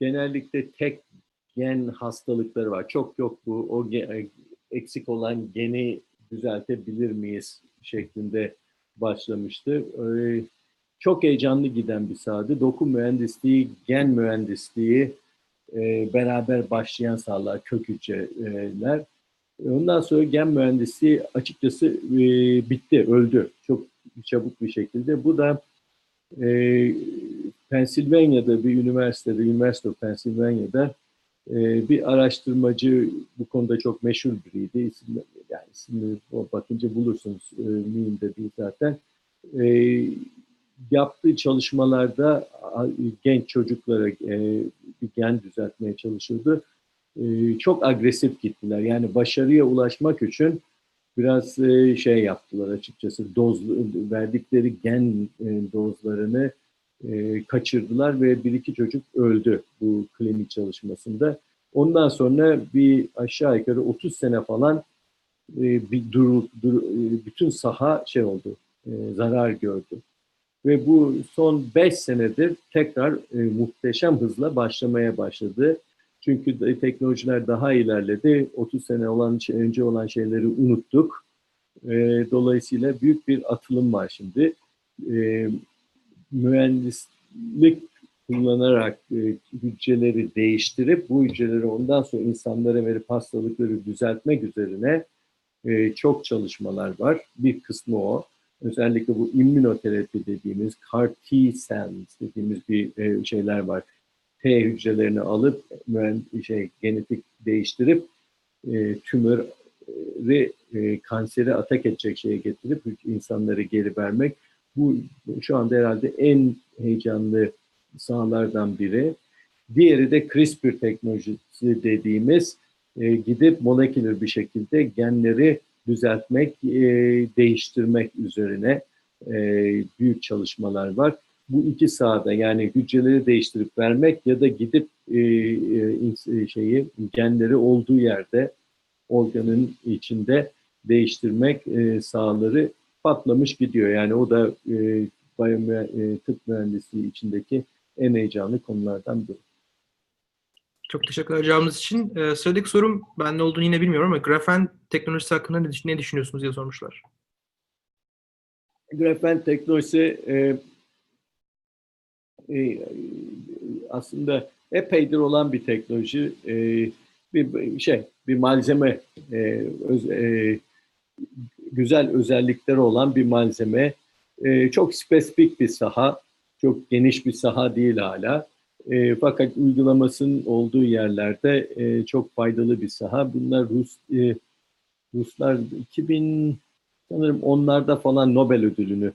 Genellikle tek gen hastalıkları var. Çok yok bu o eksik olan geni düzeltebilir miyiz şeklinde başlamıştı. Çok heyecanlı giden bir sahadı. Doku mühendisliği, gen mühendisliği, e, beraber başlayan sahalar, kök hücreler. Ondan sonra gen mühendisliği açıkçası e, bitti, öldü. Çok çabuk bir şekilde. Bu da e, Pennsylvania'da bir üniversitede, University of Pennsylvania'da e, bir araştırmacı bu konuda çok meşhur biriydi. İsim, yani ismini bakınca bulursunuz. E, mühim de değil zaten. E, yaptığı çalışmalarda genç çocuklara e, bir gen düzeltmeye çalışıldı. E, çok agresif gittiler. Yani başarıya ulaşmak için biraz e, şey yaptılar açıkçası. Doz verdikleri gen dozlarını kaçırdılar ve bir iki çocuk öldü bu klinik çalışmasında. Ondan sonra bir aşağı yukarı 30 sene falan bir dur, dur bütün saha şey oldu, zarar gördü. Ve bu son 5 senedir tekrar e, muhteşem hızla başlamaya başladı. Çünkü teknolojiler daha ilerledi. 30 sene olan önce olan şeyleri unuttuk. E, dolayısıyla büyük bir atılım var şimdi. E, mühendislik kullanarak e, hücreleri değiştirip bu hücreleri ondan sonra insanlara verip hastalıkları düzeltmek üzerine e, çok çalışmalar var. Bir kısmı o özellikle bu immünoterapi dediğimiz CAR T cells dediğimiz bir e, şeyler var. T hücrelerini alıp şey genetik değiştirip e, tümörü e, kanseri atak edecek şeye getirip insanları geri vermek. Bu şu anda herhalde en heyecanlı sahalardan biri. Diğeri de CRISPR teknolojisi dediğimiz e, gidip moleküler bir şekilde genleri düzeltmek, e, değiştirmek üzerine e, büyük çalışmalar var. Bu iki sahada yani hücreleri değiştirip vermek ya da gidip e, e, şeyi genleri olduğu yerde organın içinde değiştirmek e, sahaları patlamış gidiyor. Yani o da e, biyomü, e, tıp mühendisliği içindeki en heyecanlı konulardan biri. Çok teşekkürler cevabınız için. Ee, sıradaki sorum ben ne olduğunu yine bilmiyorum ama grafen teknolojisi hakkında ne, ne düşünüyorsunuz diye sormuşlar. Grafen teknolojisi e, e, aslında epeydir olan bir teknoloji. E, bir şey, bir malzeme, e, e, güzel özellikleri olan bir malzeme. E, çok spesifik bir saha, çok geniş bir saha değil hala. E, fakat uygulamasının olduğu yerlerde e, çok faydalı bir saha. Bunlar Rus e, Ruslar 2000 sanırım onlarda falan Nobel ödülünü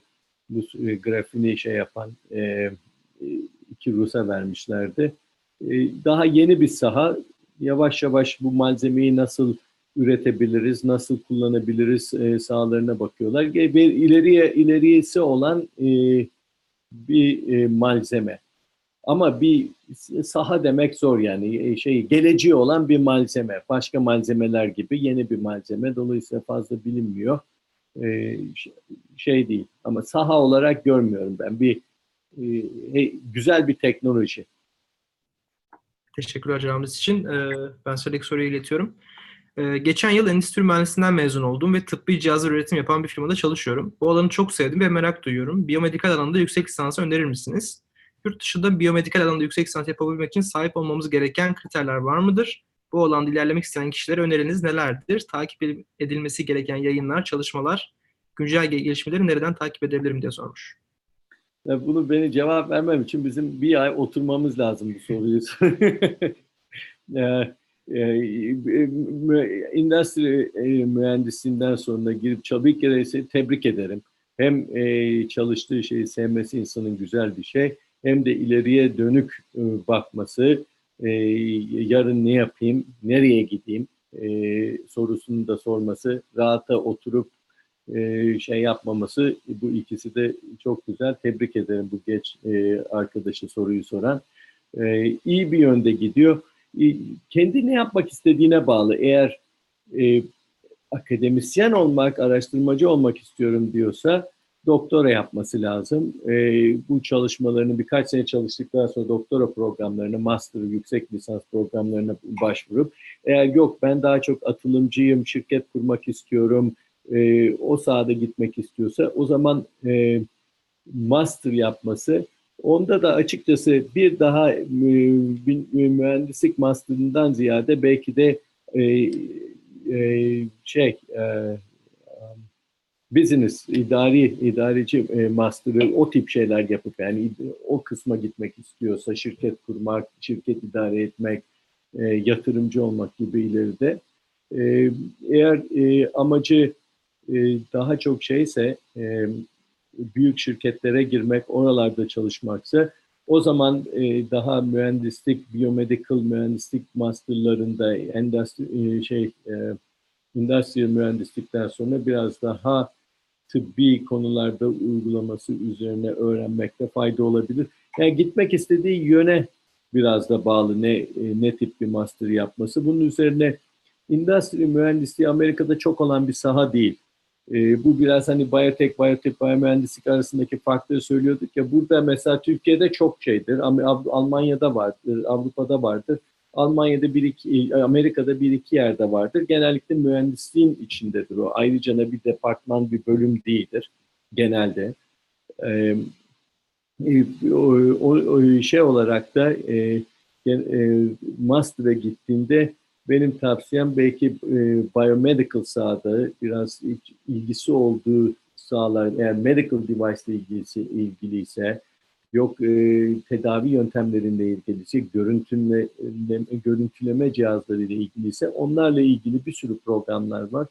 e, grafini şey yapan e, iki Rus'a vermişlerdi. E, daha yeni bir saha. Yavaş yavaş bu malzemeyi nasıl üretebiliriz, nasıl kullanabiliriz e, sahalarına bakıyorlar. Bir ileriye ileriyesi olan e, bir e, malzeme. Ama bir saha demek zor yani E, şey geleceği olan bir malzeme. Başka malzemeler gibi yeni bir malzeme. Dolayısıyla fazla bilinmiyor. E, ş- şey değil. Ama saha olarak görmüyorum ben. Bir e, güzel bir teknoloji. Teşekkürler cevabınız için. Ee, ben sıradaki soruyu iletiyorum. Ee, geçen yıl endüstri mühendisliğinden mezun oldum ve tıbbi cihazlar üretim yapan bir firmada çalışıyorum. Bu alanı çok sevdim ve merak duyuyorum. Biyomedikal alanda yüksek lisansı önerir misiniz? Yurt dışında biyomedikal alanda yüksek lisans yapabilmek için sahip olmamız gereken kriterler var mıdır? Bu alanda ilerlemek isteyen kişilere öneriniz nelerdir? Takip edilmesi gereken yayınlar, çalışmalar, güncel gel- gelişmeleri nereden takip edebilirim diye sormuş. Bunu beni cevap vermem için bizim bir ay oturmamız lazım bu soruyu. Ya, e, endüstri e, mühendisliğinden sonra girip ki de tebrik ederim. Hem e, çalıştığı şeyi sevmesi insanın güzel bir şey, hem de ileriye dönük bakması, yarın ne yapayım, nereye gideyim sorusunu da sorması, rahata oturup e, şey yapmaması bu ikisi de çok güzel. Tebrik ederim bu geç e, arkadaşı soruyu soran. E, iyi bir yönde gidiyor. E, kendi ne yapmak istediğine bağlı. Eğer akademisyen olmak, araştırmacı olmak istiyorum diyorsa doktora yapması lazım. Bu çalışmalarını birkaç sene çalıştıktan sonra doktora programlarına, master, yüksek lisans programlarına başvurup eğer yok ben daha çok atılımcıyım, şirket kurmak istiyorum, e, o sahada gitmek istiyorsa o zaman e, master yapması onda da açıkçası bir daha e, mühendislik masterından ziyade belki de e, e, şey e, business idari idareci e, master'ı o tip şeyler yapıp yani o kısma gitmek istiyorsa şirket kurmak, şirket idare etmek, e, yatırımcı olmak gibi ileride e, eğer e, amacı e, daha çok şeyse e, büyük şirketlere girmek, oralarda çalışmaksa o zaman e, daha mühendislik, biyomedical mühendislik masterlarında endüstri e, şey e, mühendislikten sonra biraz daha tıbbi konularda uygulaması üzerine öğrenmekte fayda olabilir. Yani gitmek istediği yöne biraz da bağlı ne e, ne tip bir master yapması. Bunun üzerine endüstri mühendisliği Amerika'da çok olan bir saha değil. E, bu biraz hani biyotek, biyotek, biyomühendislik arasındaki farkları söylüyorduk ya. Burada mesela Türkiye'de çok şeydir. Almanya'da vardır, Avrupa'da vardır. Almanya'da bir iki, Amerika'da bir iki yerde vardır. Genellikle mühendisliğin içindedir o. Ayrıca bir departman, bir bölüm değildir genelde. Ee, o, o, o şey olarak da e, e, master'a gittiğinde benim tavsiyem belki e, biomedical sahada biraz ilgisi olduğu sahalar, eğer medical device ile ilgisi, ilgiliyse, yok e, tedavi yöntemleriyle ilgiliyse, görüntüleme, görüntüleme cihazları ile ilgiliyse onlarla ilgili bir sürü programlar var.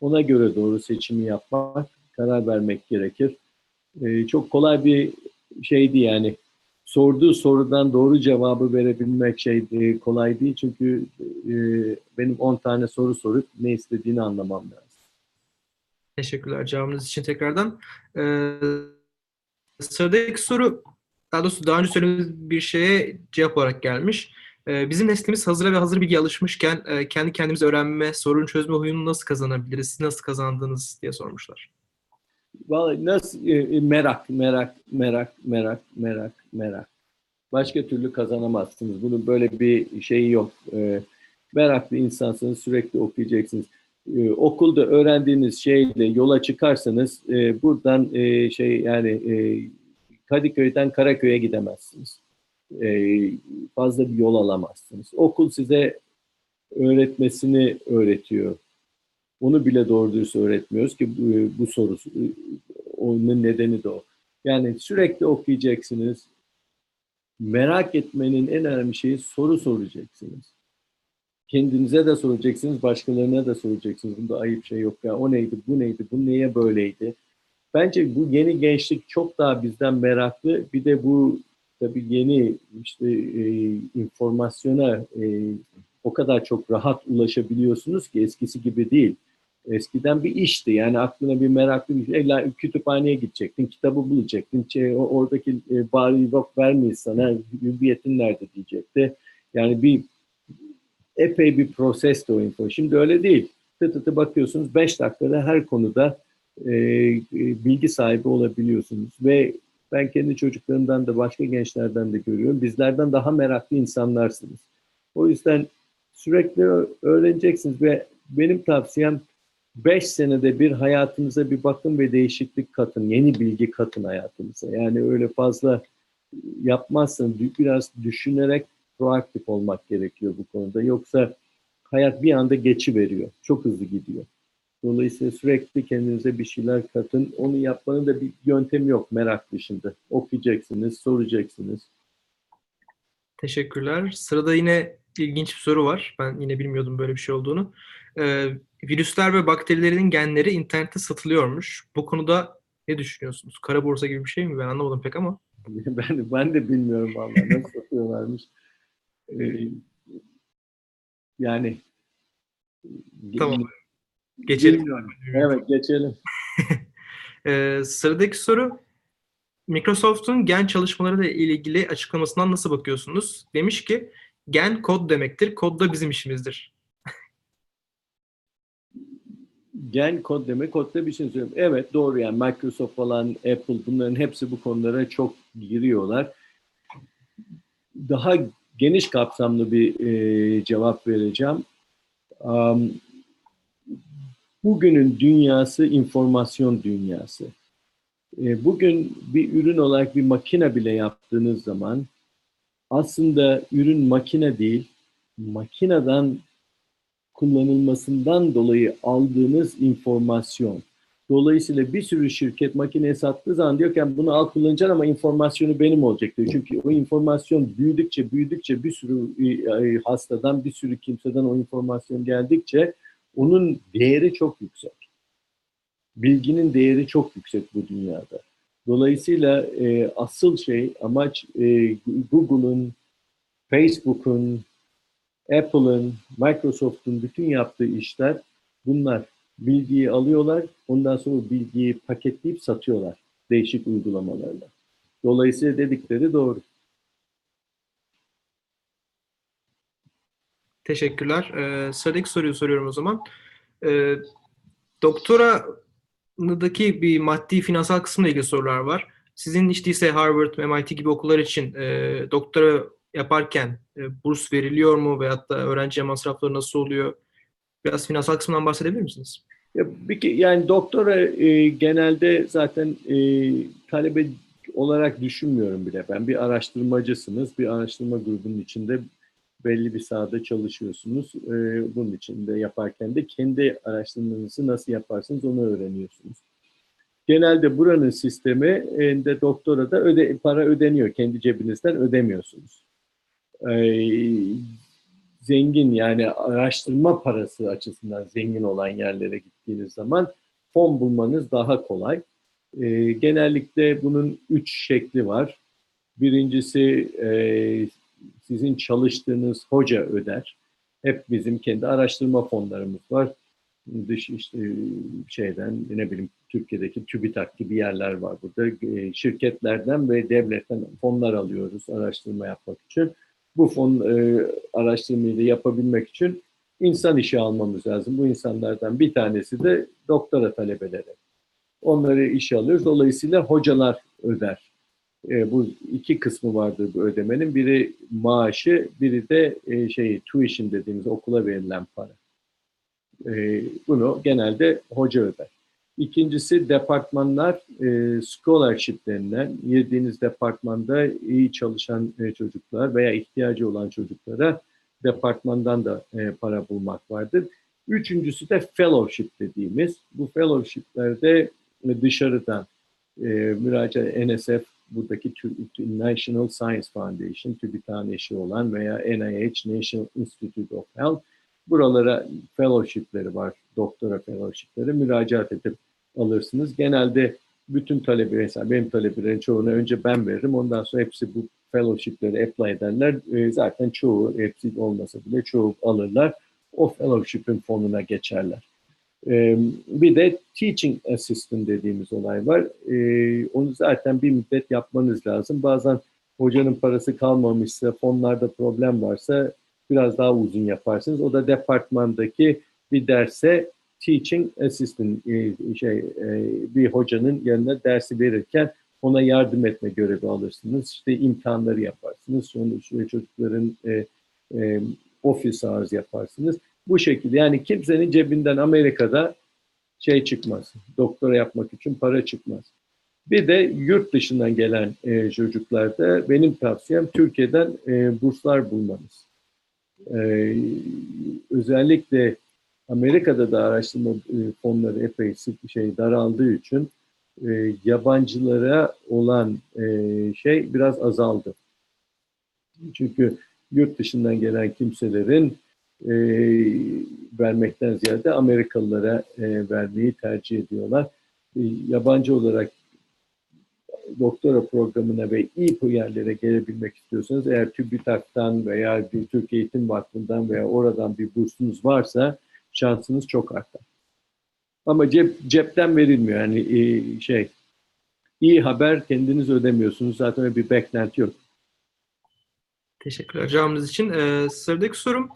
Ona göre doğru seçimi yapmak, karar vermek gerekir. E, çok kolay bir şeydi yani sorduğu sorudan doğru cevabı verebilmek şey e, kolay değil. Çünkü e, benim 10 tane soru sorup ne istediğini anlamam lazım. Teşekkürler cevabınız için tekrardan. Ee, sıradaki soru daha doğrusu daha önce söylediğimiz bir şeye cevap olarak gelmiş. Ee, bizim neslimiz hazıra ve hazır bilgi alışmışken e, kendi kendimize öğrenme, sorun çözme huyunu nasıl kazanabiliriz? Siz nasıl kazandınız diye sormuşlar. Vallahi nasıl e, merak, merak, merak, merak, merak, merak. Başka türlü kazanamazsınız. Bunun böyle bir şeyi yok. E, meraklı insansınız, sürekli okuyacaksınız. E, okulda öğrendiğiniz şeyle yola çıkarsanız e, buradan e, şey yani e, Kadıköy'den Karaköy'e gidemezsiniz. E, fazla bir yol alamazsınız. Okul size öğretmesini öğretiyor. Onu bile doğru dürüst öğretmiyoruz ki bu, bu sorusu onun nedeni de o. Yani sürekli okuyacaksınız. Merak etmenin en önemli şeyi soru soracaksınız. Kendinize de soracaksınız, başkalarına da soracaksınız. Bunda ayıp şey yok ya. O neydi, bu neydi, bu neye böyleydi? Bence bu yeni gençlik çok daha bizden meraklı. Bir de bu tabii yeni işte e, informasyona e, o kadar çok rahat ulaşabiliyorsunuz ki eskisi gibi değil Eskiden bir işti. Yani aklına bir meraklı bir şey. Kütüphaneye gidecektin, kitabı bulacaktın. Şey, oradaki e, bari yok vermeyiz sana, hüviyetin nerede diyecekti. Yani bir epey bir proses o info. Şimdi öyle değil. Tı tı bakıyorsunuz 5 dakikada her konuda e, e, bilgi sahibi olabiliyorsunuz. Ve ben kendi çocuklarımdan da başka gençlerden de görüyorum. Bizlerden daha meraklı insanlarsınız. O yüzden sürekli öğreneceksiniz ve benim tavsiyem 5 senede bir hayatınıza bir bakın ve değişiklik katın, yeni bilgi katın hayatınıza. Yani öyle fazla yapmazsanız biraz düşünerek proaktif olmak gerekiyor bu konuda. Yoksa hayat bir anda geçi veriyor. Çok hızlı gidiyor. Dolayısıyla sürekli kendinize bir şeyler katın. Onu yapmanın da bir yöntemi yok merak dışında. Okuyacaksınız, soracaksınız. Teşekkürler. Sırada yine ilginç bir soru var. Ben yine bilmiyordum böyle bir şey olduğunu. Ee, virüsler ve bakterilerin genleri internette satılıyormuş. Bu konuda ne düşünüyorsunuz? Kara borsa gibi bir şey mi? Ben anlamadım pek ama. ben, ben de bilmiyorum vallahi nasıl satıyorlarmış. Ee, yani tamam. Geçelim. Bilmiyorum. Evet geçelim. ee, sıradaki soru Microsoft'un gen çalışmaları ile ilgili açıklamasından nasıl bakıyorsunuz? Demiş ki gen kod demektir. Kod da bizim işimizdir. gen kod demek, kodda bir şey söylüyorum. Evet doğru yani Microsoft falan, Apple bunların hepsi bu konulara çok giriyorlar. Daha geniş kapsamlı bir e, cevap vereceğim. Um, bugünün dünyası informasyon dünyası. E, bugün bir ürün olarak bir makine bile yaptığınız zaman aslında ürün makine değil, makineden kullanılmasından dolayı aldığınız informasyon. Dolayısıyla bir sürü şirket makineye sattığı zaman diyor ki bunu al kullanacaksın ama informasyonu benim olacak diyor. Çünkü o informasyon büyüdükçe büyüdükçe bir sürü e, hastadan bir sürü kimseden o informasyon geldikçe onun değeri çok yüksek. Bilginin değeri çok yüksek bu dünyada. Dolayısıyla e, asıl şey amaç e, Google'un, Facebook'un, Apple'ın, Microsoft'un bütün yaptığı işler bunlar. Bilgiyi alıyorlar, ondan sonra bilgiyi paketleyip satıyorlar değişik uygulamalarla. Dolayısıyla dedikleri doğru. Teşekkürler. Ee, sıradaki soruyu soruyorum o zaman. Ee, doktoradaki bir maddi finansal kısımla ilgili sorular var. Sizin işte ise Harvard, MIT gibi okullar için e, doktora yaparken e, burs veriliyor mu veyahut da öğrenci masrafları nasıl oluyor? Biraz finansal kısmından bahsedebilir misiniz? Ya, yani doktora e, genelde zaten e, talebe olarak düşünmüyorum bile. Ben bir araştırmacısınız, bir araştırma grubunun içinde belli bir sahada çalışıyorsunuz. E, bunun için de yaparken de kendi araştırmanızı nasıl yaparsınız onu öğreniyorsunuz. Genelde buranın sistemi e, de doktora da öde, para ödeniyor. Kendi cebinizden ödemiyorsunuz. E, zengin yani araştırma parası açısından zengin olan yerlere gittiğiniz zaman fon bulmanız daha kolay. E, genellikle bunun üç şekli var. Birincisi e, sizin çalıştığınız hoca öder. Hep bizim kendi araştırma fonlarımız var. Dış işte şeyden ne bileyim Türkiye'deki TÜBİTAK gibi yerler var burada. E, şirketlerden ve devletten fonlar alıyoruz araştırma yapmak için. Bu fon e, araştırmayı da yapabilmek için insan işi almamız lazım. Bu insanlardan bir tanesi de doktora talebeleri. Onları işe alıyoruz. Dolayısıyla hocalar öder e, bu iki kısmı vardır bu ödemenin. Biri maaşı, biri de e, şey tuition dediğimiz okula verilen para. E, bunu genelde hoca öder. İkincisi departmanlar e, scholarship denilen girdiğiniz departmanda iyi çalışan e, çocuklar veya ihtiyacı olan çocuklara departmandan da e, para bulmak vardır. Üçüncüsü de fellowship dediğimiz. Bu fellowshiplerde dışarıdan e, müracaat NSF buradaki National Science Foundation, TÜBİTAK'ın eşi olan veya NIH, National Institute of Health, buralara fellowshipleri var, doktora fellowshipleri müracaat edip alırsınız. Genelde bütün talebe, mesela benim talebelerin çoğunu önce ben veririm, ondan sonra hepsi bu fellowshipleri apply ederler. E, zaten çoğu, hepsi olmasa bile çoğu alırlar. O fellowship'in fonuna geçerler. Bir de teaching assistant dediğimiz olay var. Onu zaten bir müddet yapmanız lazım. Bazen hocanın parası kalmamışsa, fonlarda problem varsa biraz daha uzun yaparsınız. O da departmandaki bir derse teaching assistant şey bir hocanın yanına dersi verirken ona yardım etme görevi alırsınız. İşte imtihanları yaparsınız. Sonra çocukların e, e, office hours yaparsınız. Bu şekilde yani kimsenin cebinden Amerika'da şey çıkmaz. Doktora yapmak için para çıkmaz. Bir de yurt dışından gelen e, çocuklarda benim tavsiyem Türkiye'den e, burslar bulmanız. E, özellikle Amerika'da da araştırma e, fonları epey sık şey daraldığı için e, yabancılara olan e, şey biraz azaldı. Çünkü yurt dışından gelen kimselerin e, vermekten ziyade Amerikalılara e, vermeyi tercih ediyorlar. E, yabancı olarak doktora programına ve iyi yerlere gelebilmek istiyorsanız eğer TÜBİTAK'tan veya bir Türk Eğitim Vakfı'ndan veya oradan bir bursunuz varsa şansınız çok artar. Ama cep, cepten verilmiyor. Yani e, şey iyi haber kendiniz ödemiyorsunuz. Zaten bir beklenti yok. Teşekkürler cevabınız için. Ee, sıradaki sorum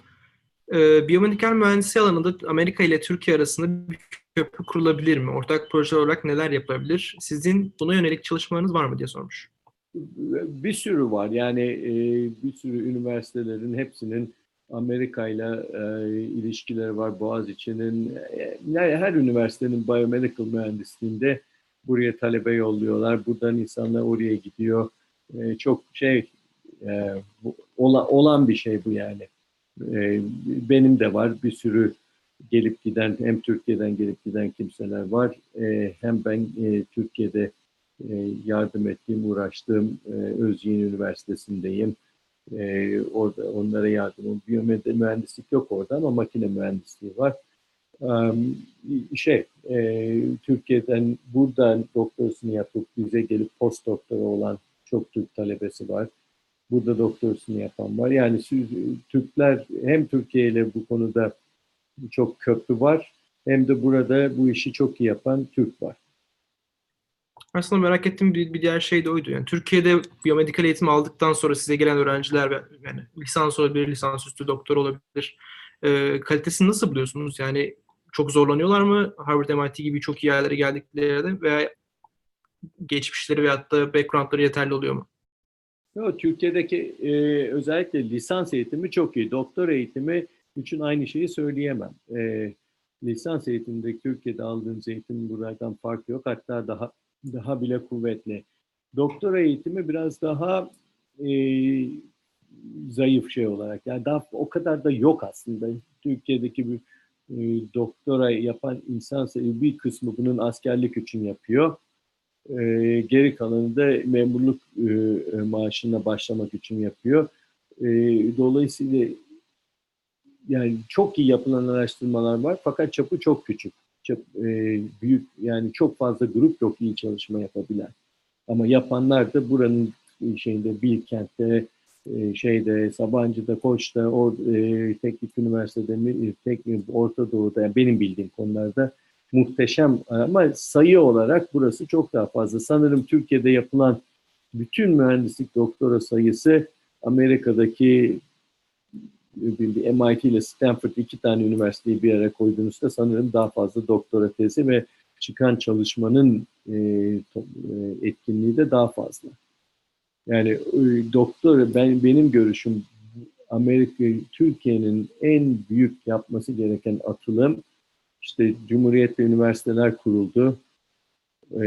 e, biyomedikal mühendisliği alanında Amerika ile Türkiye arasında bir köprü kurulabilir mi? Ortak proje olarak neler yapılabilir? Sizin buna yönelik çalışmalarınız var mı diye sormuş. Bir sürü var. Yani e, bir sürü üniversitelerin hepsinin Amerika ile e, ilişkileri var. Boğaziçi'nin e, her üniversitenin biyomedical mühendisliğinde buraya talebe yolluyorlar. Buradan insanlar oraya gidiyor. E, çok şey e, olan, olan bir şey bu yani. E, benim de var bir sürü gelip giden hem Türkiye'den gelip giden kimseler var. E, hem ben e, Türkiye'de e, yardım ettiğim, uğraştığım e, Özyeğin Üniversitesi'ndeyim e, orada onlara yardım. Biyomühendislik yok orada ama makine mühendisliği var. Şey, e, Türkiye'den buradan doktorasını yapıp bize gelip post doktora olan çok Türk talebesi var. Burada doktorasını yapan var. Yani Türkler hem Türkiye ile bu konuda çok köprü var hem de burada bu işi çok iyi yapan Türk var. Aslında merak ettiğim bir, bir diğer şey de oydu. Yani Türkiye'de biyomedikal eğitim aldıktan sonra size gelen öğrenciler yani lisans olabilir, lisansüstü doktor olabilir. E, kalitesini nasıl buluyorsunuz? Yani çok zorlanıyorlar mı? Harvard, MIT gibi çok iyi yerlere geldikleri veya geçmişleri veyahut da backgroundları yeterli oluyor mu? Yok, Türkiye'deki e, özellikle lisans eğitimi çok iyi. Doktor eğitimi için aynı şeyi söyleyemem. E, lisans eğitiminde Türkiye'de aldığınız eğitim buradan farkı yok. Hatta daha daha bile kuvvetli. Doktora eğitimi biraz daha e, zayıf şey olarak. Yani daha o kadar da yok aslında. Türkiye'deki bir e, doktora yapan insan bir kısmı bunun askerlik için yapıyor. E, geri kalanı da memurluk e, maaşına başlamak için yapıyor. E, dolayısıyla yani çok iyi yapılan araştırmalar var fakat çapı çok küçük çok e, büyük yani çok fazla grup yok iyi çalışma yapabilen. Ama yapanlar da buranın şeyinde Bilkent'te, e, şeyde Sabancı'da, Koç'ta, or, e, teknik üniversitede, e, teknik Orta Doğu'da yani benim bildiğim konularda muhteşem ama sayı olarak burası çok daha fazla. Sanırım Türkiye'de yapılan bütün mühendislik doktora sayısı Amerika'daki MIT ile Stanford iki tane üniversiteyi bir araya koyduğunuzda sanırım daha fazla doktora tezi ve çıkan çalışmanın e, e, etkinliği de daha fazla. Yani e, doktor ben benim görüşüm Amerika Türkiye'nin en büyük yapması gereken atılım işte Cumhuriyet'te üniversiteler kuruldu e,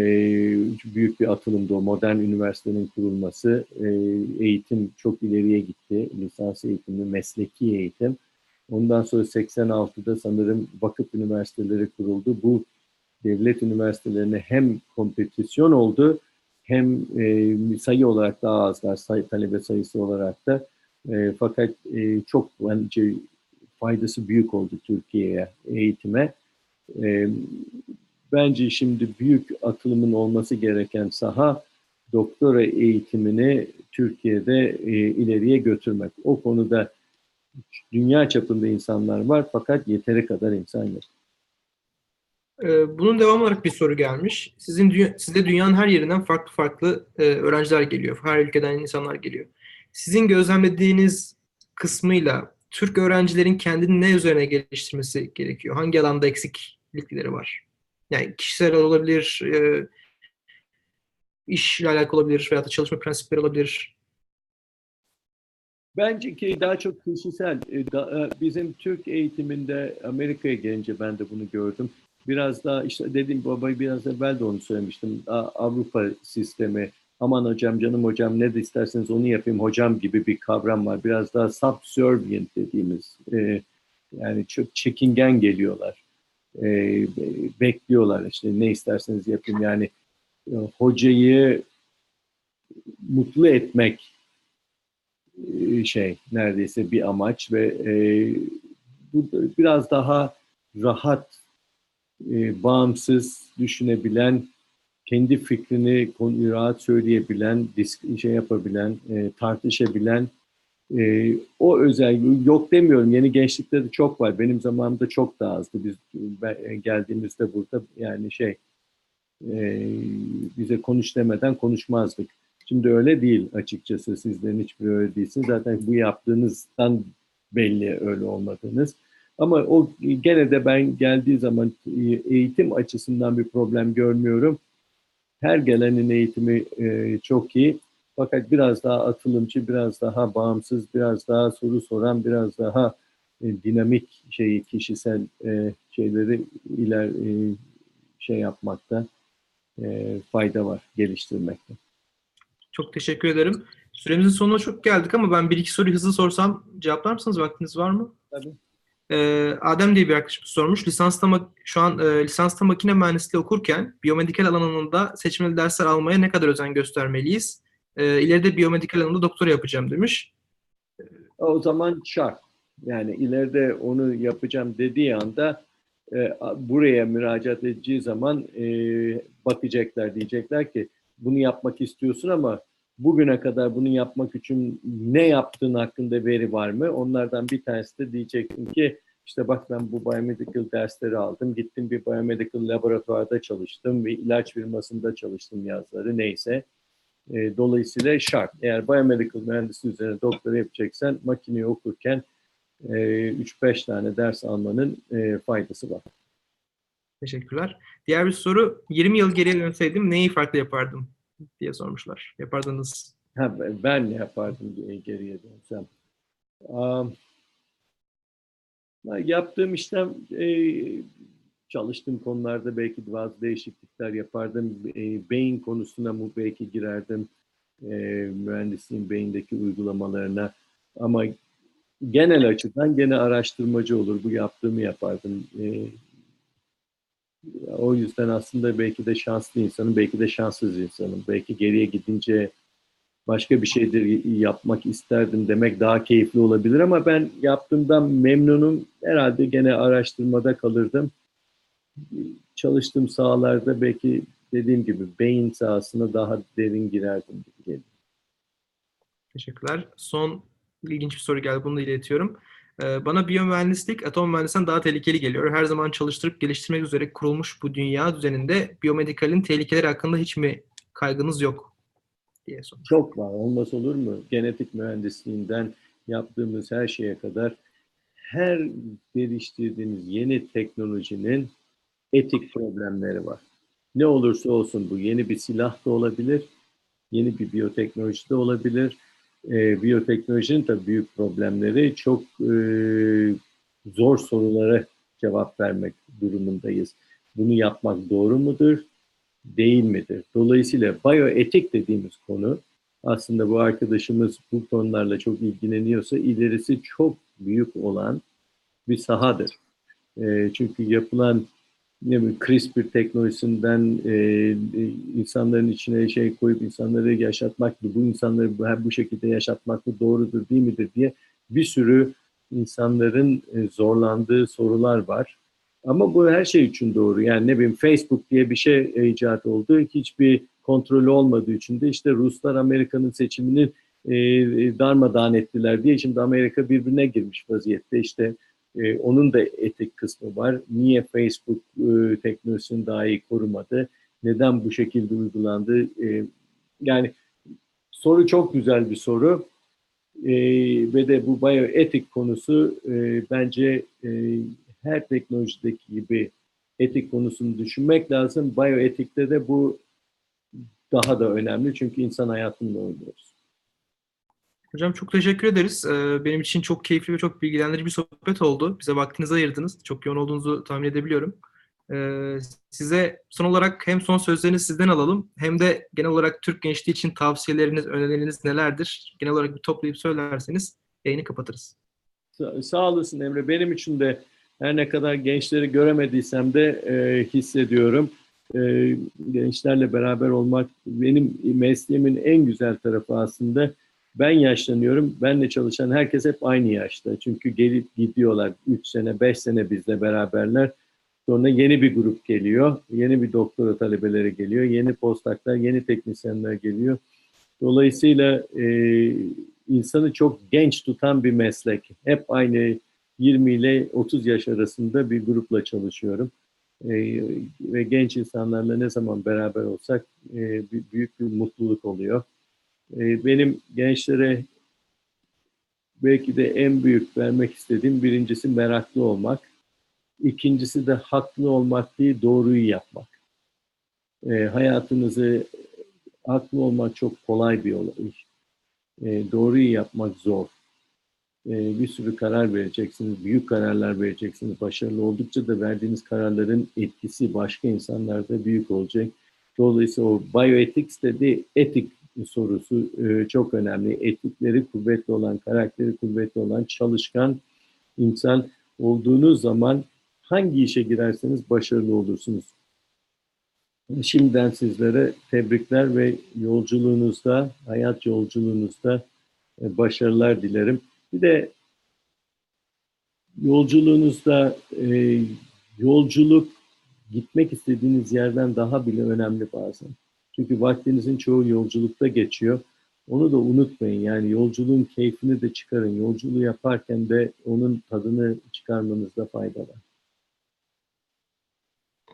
büyük bir atılımdı o modern üniversitenin kurulması. E, eğitim çok ileriye gitti. Lisans eğitimi, mesleki eğitim. Ondan sonra 86'da sanırım vakıf üniversiteleri kuruldu. Bu devlet üniversitelerine hem kompetisyon oldu hem e, sayı olarak daha azlar, say, talebe sayısı olarak da. E, fakat e, çok bence faydası büyük oldu Türkiye'ye, eğitime. E, bence şimdi büyük atılımın olması gereken saha doktora eğitimini Türkiye'de e, ileriye götürmek. O konuda dünya çapında insanlar var fakat yeteri kadar insan yok. Ee, bunun devamı olarak bir soru gelmiş. Sizin size dünyanın her yerinden farklı farklı e, öğrenciler geliyor. Her ülkeden insanlar geliyor. Sizin gözlemlediğiniz kısmıyla Türk öğrencilerin kendini ne üzerine geliştirmesi gerekiyor? Hangi alanda eksiklikleri var? Yani kişisel olabilir, e, işle alakalı olabilir veya da çalışma prensipleri olabilir. Bence ki daha çok kişisel. E, e, Bizim Türk eğitiminde Amerika'ya gelince ben de bunu gördüm. Biraz daha işte dediğim babayı biraz evvel de onu söylemiştim. Avrupa sistemi aman hocam canım hocam ne de isterseniz onu yapayım hocam gibi bir kavram var. Biraz daha subservient dediğimiz e, yani çok çekingen geliyorlar. E, be- bekliyorlar. İşte ne isterseniz yapayım yani e, hocayı mutlu etmek e, şey neredeyse bir amaç ve e, bu biraz daha rahat, e, bağımsız düşünebilen, kendi fikrini rahat söyleyebilen, disk, şey yapabilen, e, tartışabilen e, o özelliği yok demiyorum. Yeni gençlikte de çok var. Benim zamanımda çok daha azdı. Biz ben, geldiğimizde burada yani şey e, bize konuş demeden konuşmazdık. Şimdi öyle değil açıkçası. Sizlerin hiçbiri öyle değilsiniz. Zaten bu yaptığınızdan belli öyle olmadığınız. Ama o gene de ben geldiği zaman eğitim açısından bir problem görmüyorum. Her gelenin eğitimi e, çok iyi. Fakat biraz daha atılımcı, biraz daha bağımsız, biraz daha soru soran, biraz daha e, dinamik şeyi, kişisel e, şeyleri iler e, şey yapmakta e, fayda var, geliştirmekte. Çok teşekkür ederim. Süremizin sonuna çok geldik ama ben bir iki soruyu hızlı sorsam cevaplar mısınız? Vaktiniz var mı? Tabii. Ee, Adem diye bir arkadaşımız sormuş. Lisansta şu an e, lisansta makine mühendisliği okurken biyomedikal alanında seçmeli dersler almaya ne kadar özen göstermeliyiz? Ee, ileride biyomedikal alanında doktora yapacağım demiş. O zaman şart. Yani ileride onu yapacağım dediği anda e, buraya müracaat edeceği zaman e, bakacaklar diyecekler ki bunu yapmak istiyorsun ama bugüne kadar bunu yapmak için ne yaptığın hakkında veri var mı? Onlardan bir tanesi de diyeceksin ki işte bak ben bu biomedical dersleri aldım. Gittim bir biomedical laboratuvarda çalıştım. Bir ilaç firmasında çalıştım yazları neyse. E, dolayısıyla şart. Eğer biomedical mühendisliği üzerine doktora yapacaksan makineyi okurken e, 3-5 tane ders almanın e, faydası var. Teşekkürler. Diğer bir soru. 20 yıl geriye dönseydim neyi farklı yapardım diye sormuşlar. Yapardınız. Ha, ben ne yapardım geriye dönsem? Um, yaptığım işlem e, çalıştığım konularda belki bazı değişiklikler yapardım. E, beyin konusuna mu belki girerdim. E, mühendisliğin beyindeki uygulamalarına. Ama genel açıdan gene araştırmacı olur. Bu yaptığımı yapardım. E, o yüzden aslında belki de şanslı insanım, belki de şanssız insanım. Belki geriye gidince başka bir şeydir yapmak isterdim demek daha keyifli olabilir ama ben yaptığımdan memnunum. Herhalde gene araştırmada kalırdım. Çalıştığım sahalarda belki dediğim gibi beyin sahasına daha derin girerdim gibi geliyor. Teşekkürler. Son ilginç bir soru geldi. Bunu da iletiyorum. Bana biyomühendislik atom mühendisinden daha tehlikeli geliyor. Her zaman çalıştırıp geliştirmek üzere kurulmuş bu dünya düzeninde biyomedikalin tehlikeleri hakkında hiç mi kaygınız yok diye sormuş. Çok var. Olmaz olur mu? Genetik mühendisliğinden yaptığımız her şeye kadar her geliştirdiğiniz yeni teknolojinin etik problemleri var. Ne olursa olsun bu yeni bir silah da olabilir, yeni bir biyoteknoloji de olabilir e, biyoteknolojinin tabii büyük problemleri çok e, zor sorulara cevap vermek durumundayız. Bunu yapmak doğru mudur, değil midir? Dolayısıyla bioetik dediğimiz konu aslında bu arkadaşımız bu konularla çok ilgileniyorsa ilerisi çok büyük olan bir sahadır. E, çünkü yapılan ne bileyim, CRISPR teknolojisinden e, insanların içine şey koyup insanları yaşatmak, bu insanları bu, bu şekilde yaşatmak mı doğrudur değil midir diye bir sürü insanların e, zorlandığı sorular var. Ama bu her şey için doğru. Yani ne bileyim Facebook diye bir şey icat oldu. Hiçbir kontrolü olmadığı için de işte Ruslar Amerika'nın seçimini e, darmadağın ettiler diye şimdi Amerika birbirine girmiş vaziyette. İşte E, onun da etik kısmı var. Niye Facebook e, teknolojisini daha iyi korumadı? Neden bu şekilde uygulandı? E, yani soru çok güzel bir soru. E, ve de bu bioetik konusu e, bence e, her teknolojideki gibi etik konusunu düşünmek lazım. Bioetikte de bu daha da önemli çünkü insan hayatında oynuyoruz. Hocam çok teşekkür ederiz. Ee, Benim için çok keyifli ve çok bilgilendirici bir sohbet oldu. Bize vaktinizi ayırdınız. Çok yoğun olduğunuzu tahmin edebiliyorum. Ee, Size son olarak hem son sözlerinizi sizden alalım hem de genel olarak Türk gençliği için tavsiyeleriniz, önerileriniz nelerdir? Genel olarak bir toplayıp söylerseniz yayını kapatırız. Sa- sağ olasın Emre. Benim için de her ne kadar gençleri göremediysem de e, hissediyorum. E, gençlerle beraber olmak benim mesleğimin en güzel tarafı aslında. Ben yaşlanıyorum. Benle çalışan herkes hep aynı yaşta. Çünkü gelip gidiyorlar. 3 sene, 5 sene bizle beraberler. Sonra yeni bir grup geliyor. Yeni bir doktora talebeleri geliyor. Yeni postdoklar, yeni teknisyenler geliyor. Dolayısıyla e, insanı çok genç tutan bir meslek. Hep aynı 20 ile 30 yaş arasında bir grupla çalışıyorum. E, ve genç insanlarla ne zaman beraber olsak e, büyük bir mutluluk oluyor. E, benim gençlere belki de en büyük vermek istediğim birincisi meraklı olmak. İkincisi de haklı olmak değil, doğruyu yapmak. E, hayatınızı haklı olmak çok kolay bir olay. E, doğruyu yapmak zor. E, bir sürü karar vereceksiniz, büyük kararlar vereceksiniz. Başarılı oldukça da verdiğiniz kararların etkisi başka insanlarda büyük olacak. Dolayısıyla o bioethics dediği etik sorusu çok önemli. Etikleri kuvvetli olan, karakteri kuvvetli olan, çalışkan insan olduğunuz zaman hangi işe girerseniz başarılı olursunuz. Şimdiden sizlere tebrikler ve yolculuğunuzda, hayat yolculuğunuzda başarılar dilerim. Bir de yolculuğunuzda yolculuk gitmek istediğiniz yerden daha bile önemli bazen. Çünkü vaktinizin çoğu yolculukta geçiyor. Onu da unutmayın. Yani yolculuğun keyfini de çıkarın. Yolculuğu yaparken de onun tadını çıkarmanızda fayda var.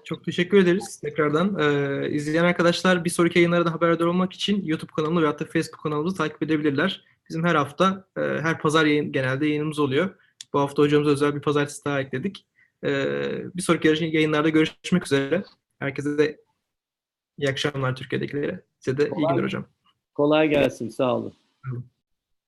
Çok teşekkür ederiz tekrardan. Ee, izleyen arkadaşlar bir sonraki yayınlardan haberdar olmak için YouTube kanalımı veyahut da Facebook kanalımızı takip edebilirler. Bizim her hafta, e, her pazar yayın, genelde yayınımız oluyor. Bu hafta hocamıza özel bir pazartesi daha ekledik. Ee, bir sonraki yayınlarda görüşmek üzere. Herkese de iyi akşamlar Türkiye'dekilere. Size de iyi Kolay günler hocam. Kolay gelsin. Sağ olun. Tamam.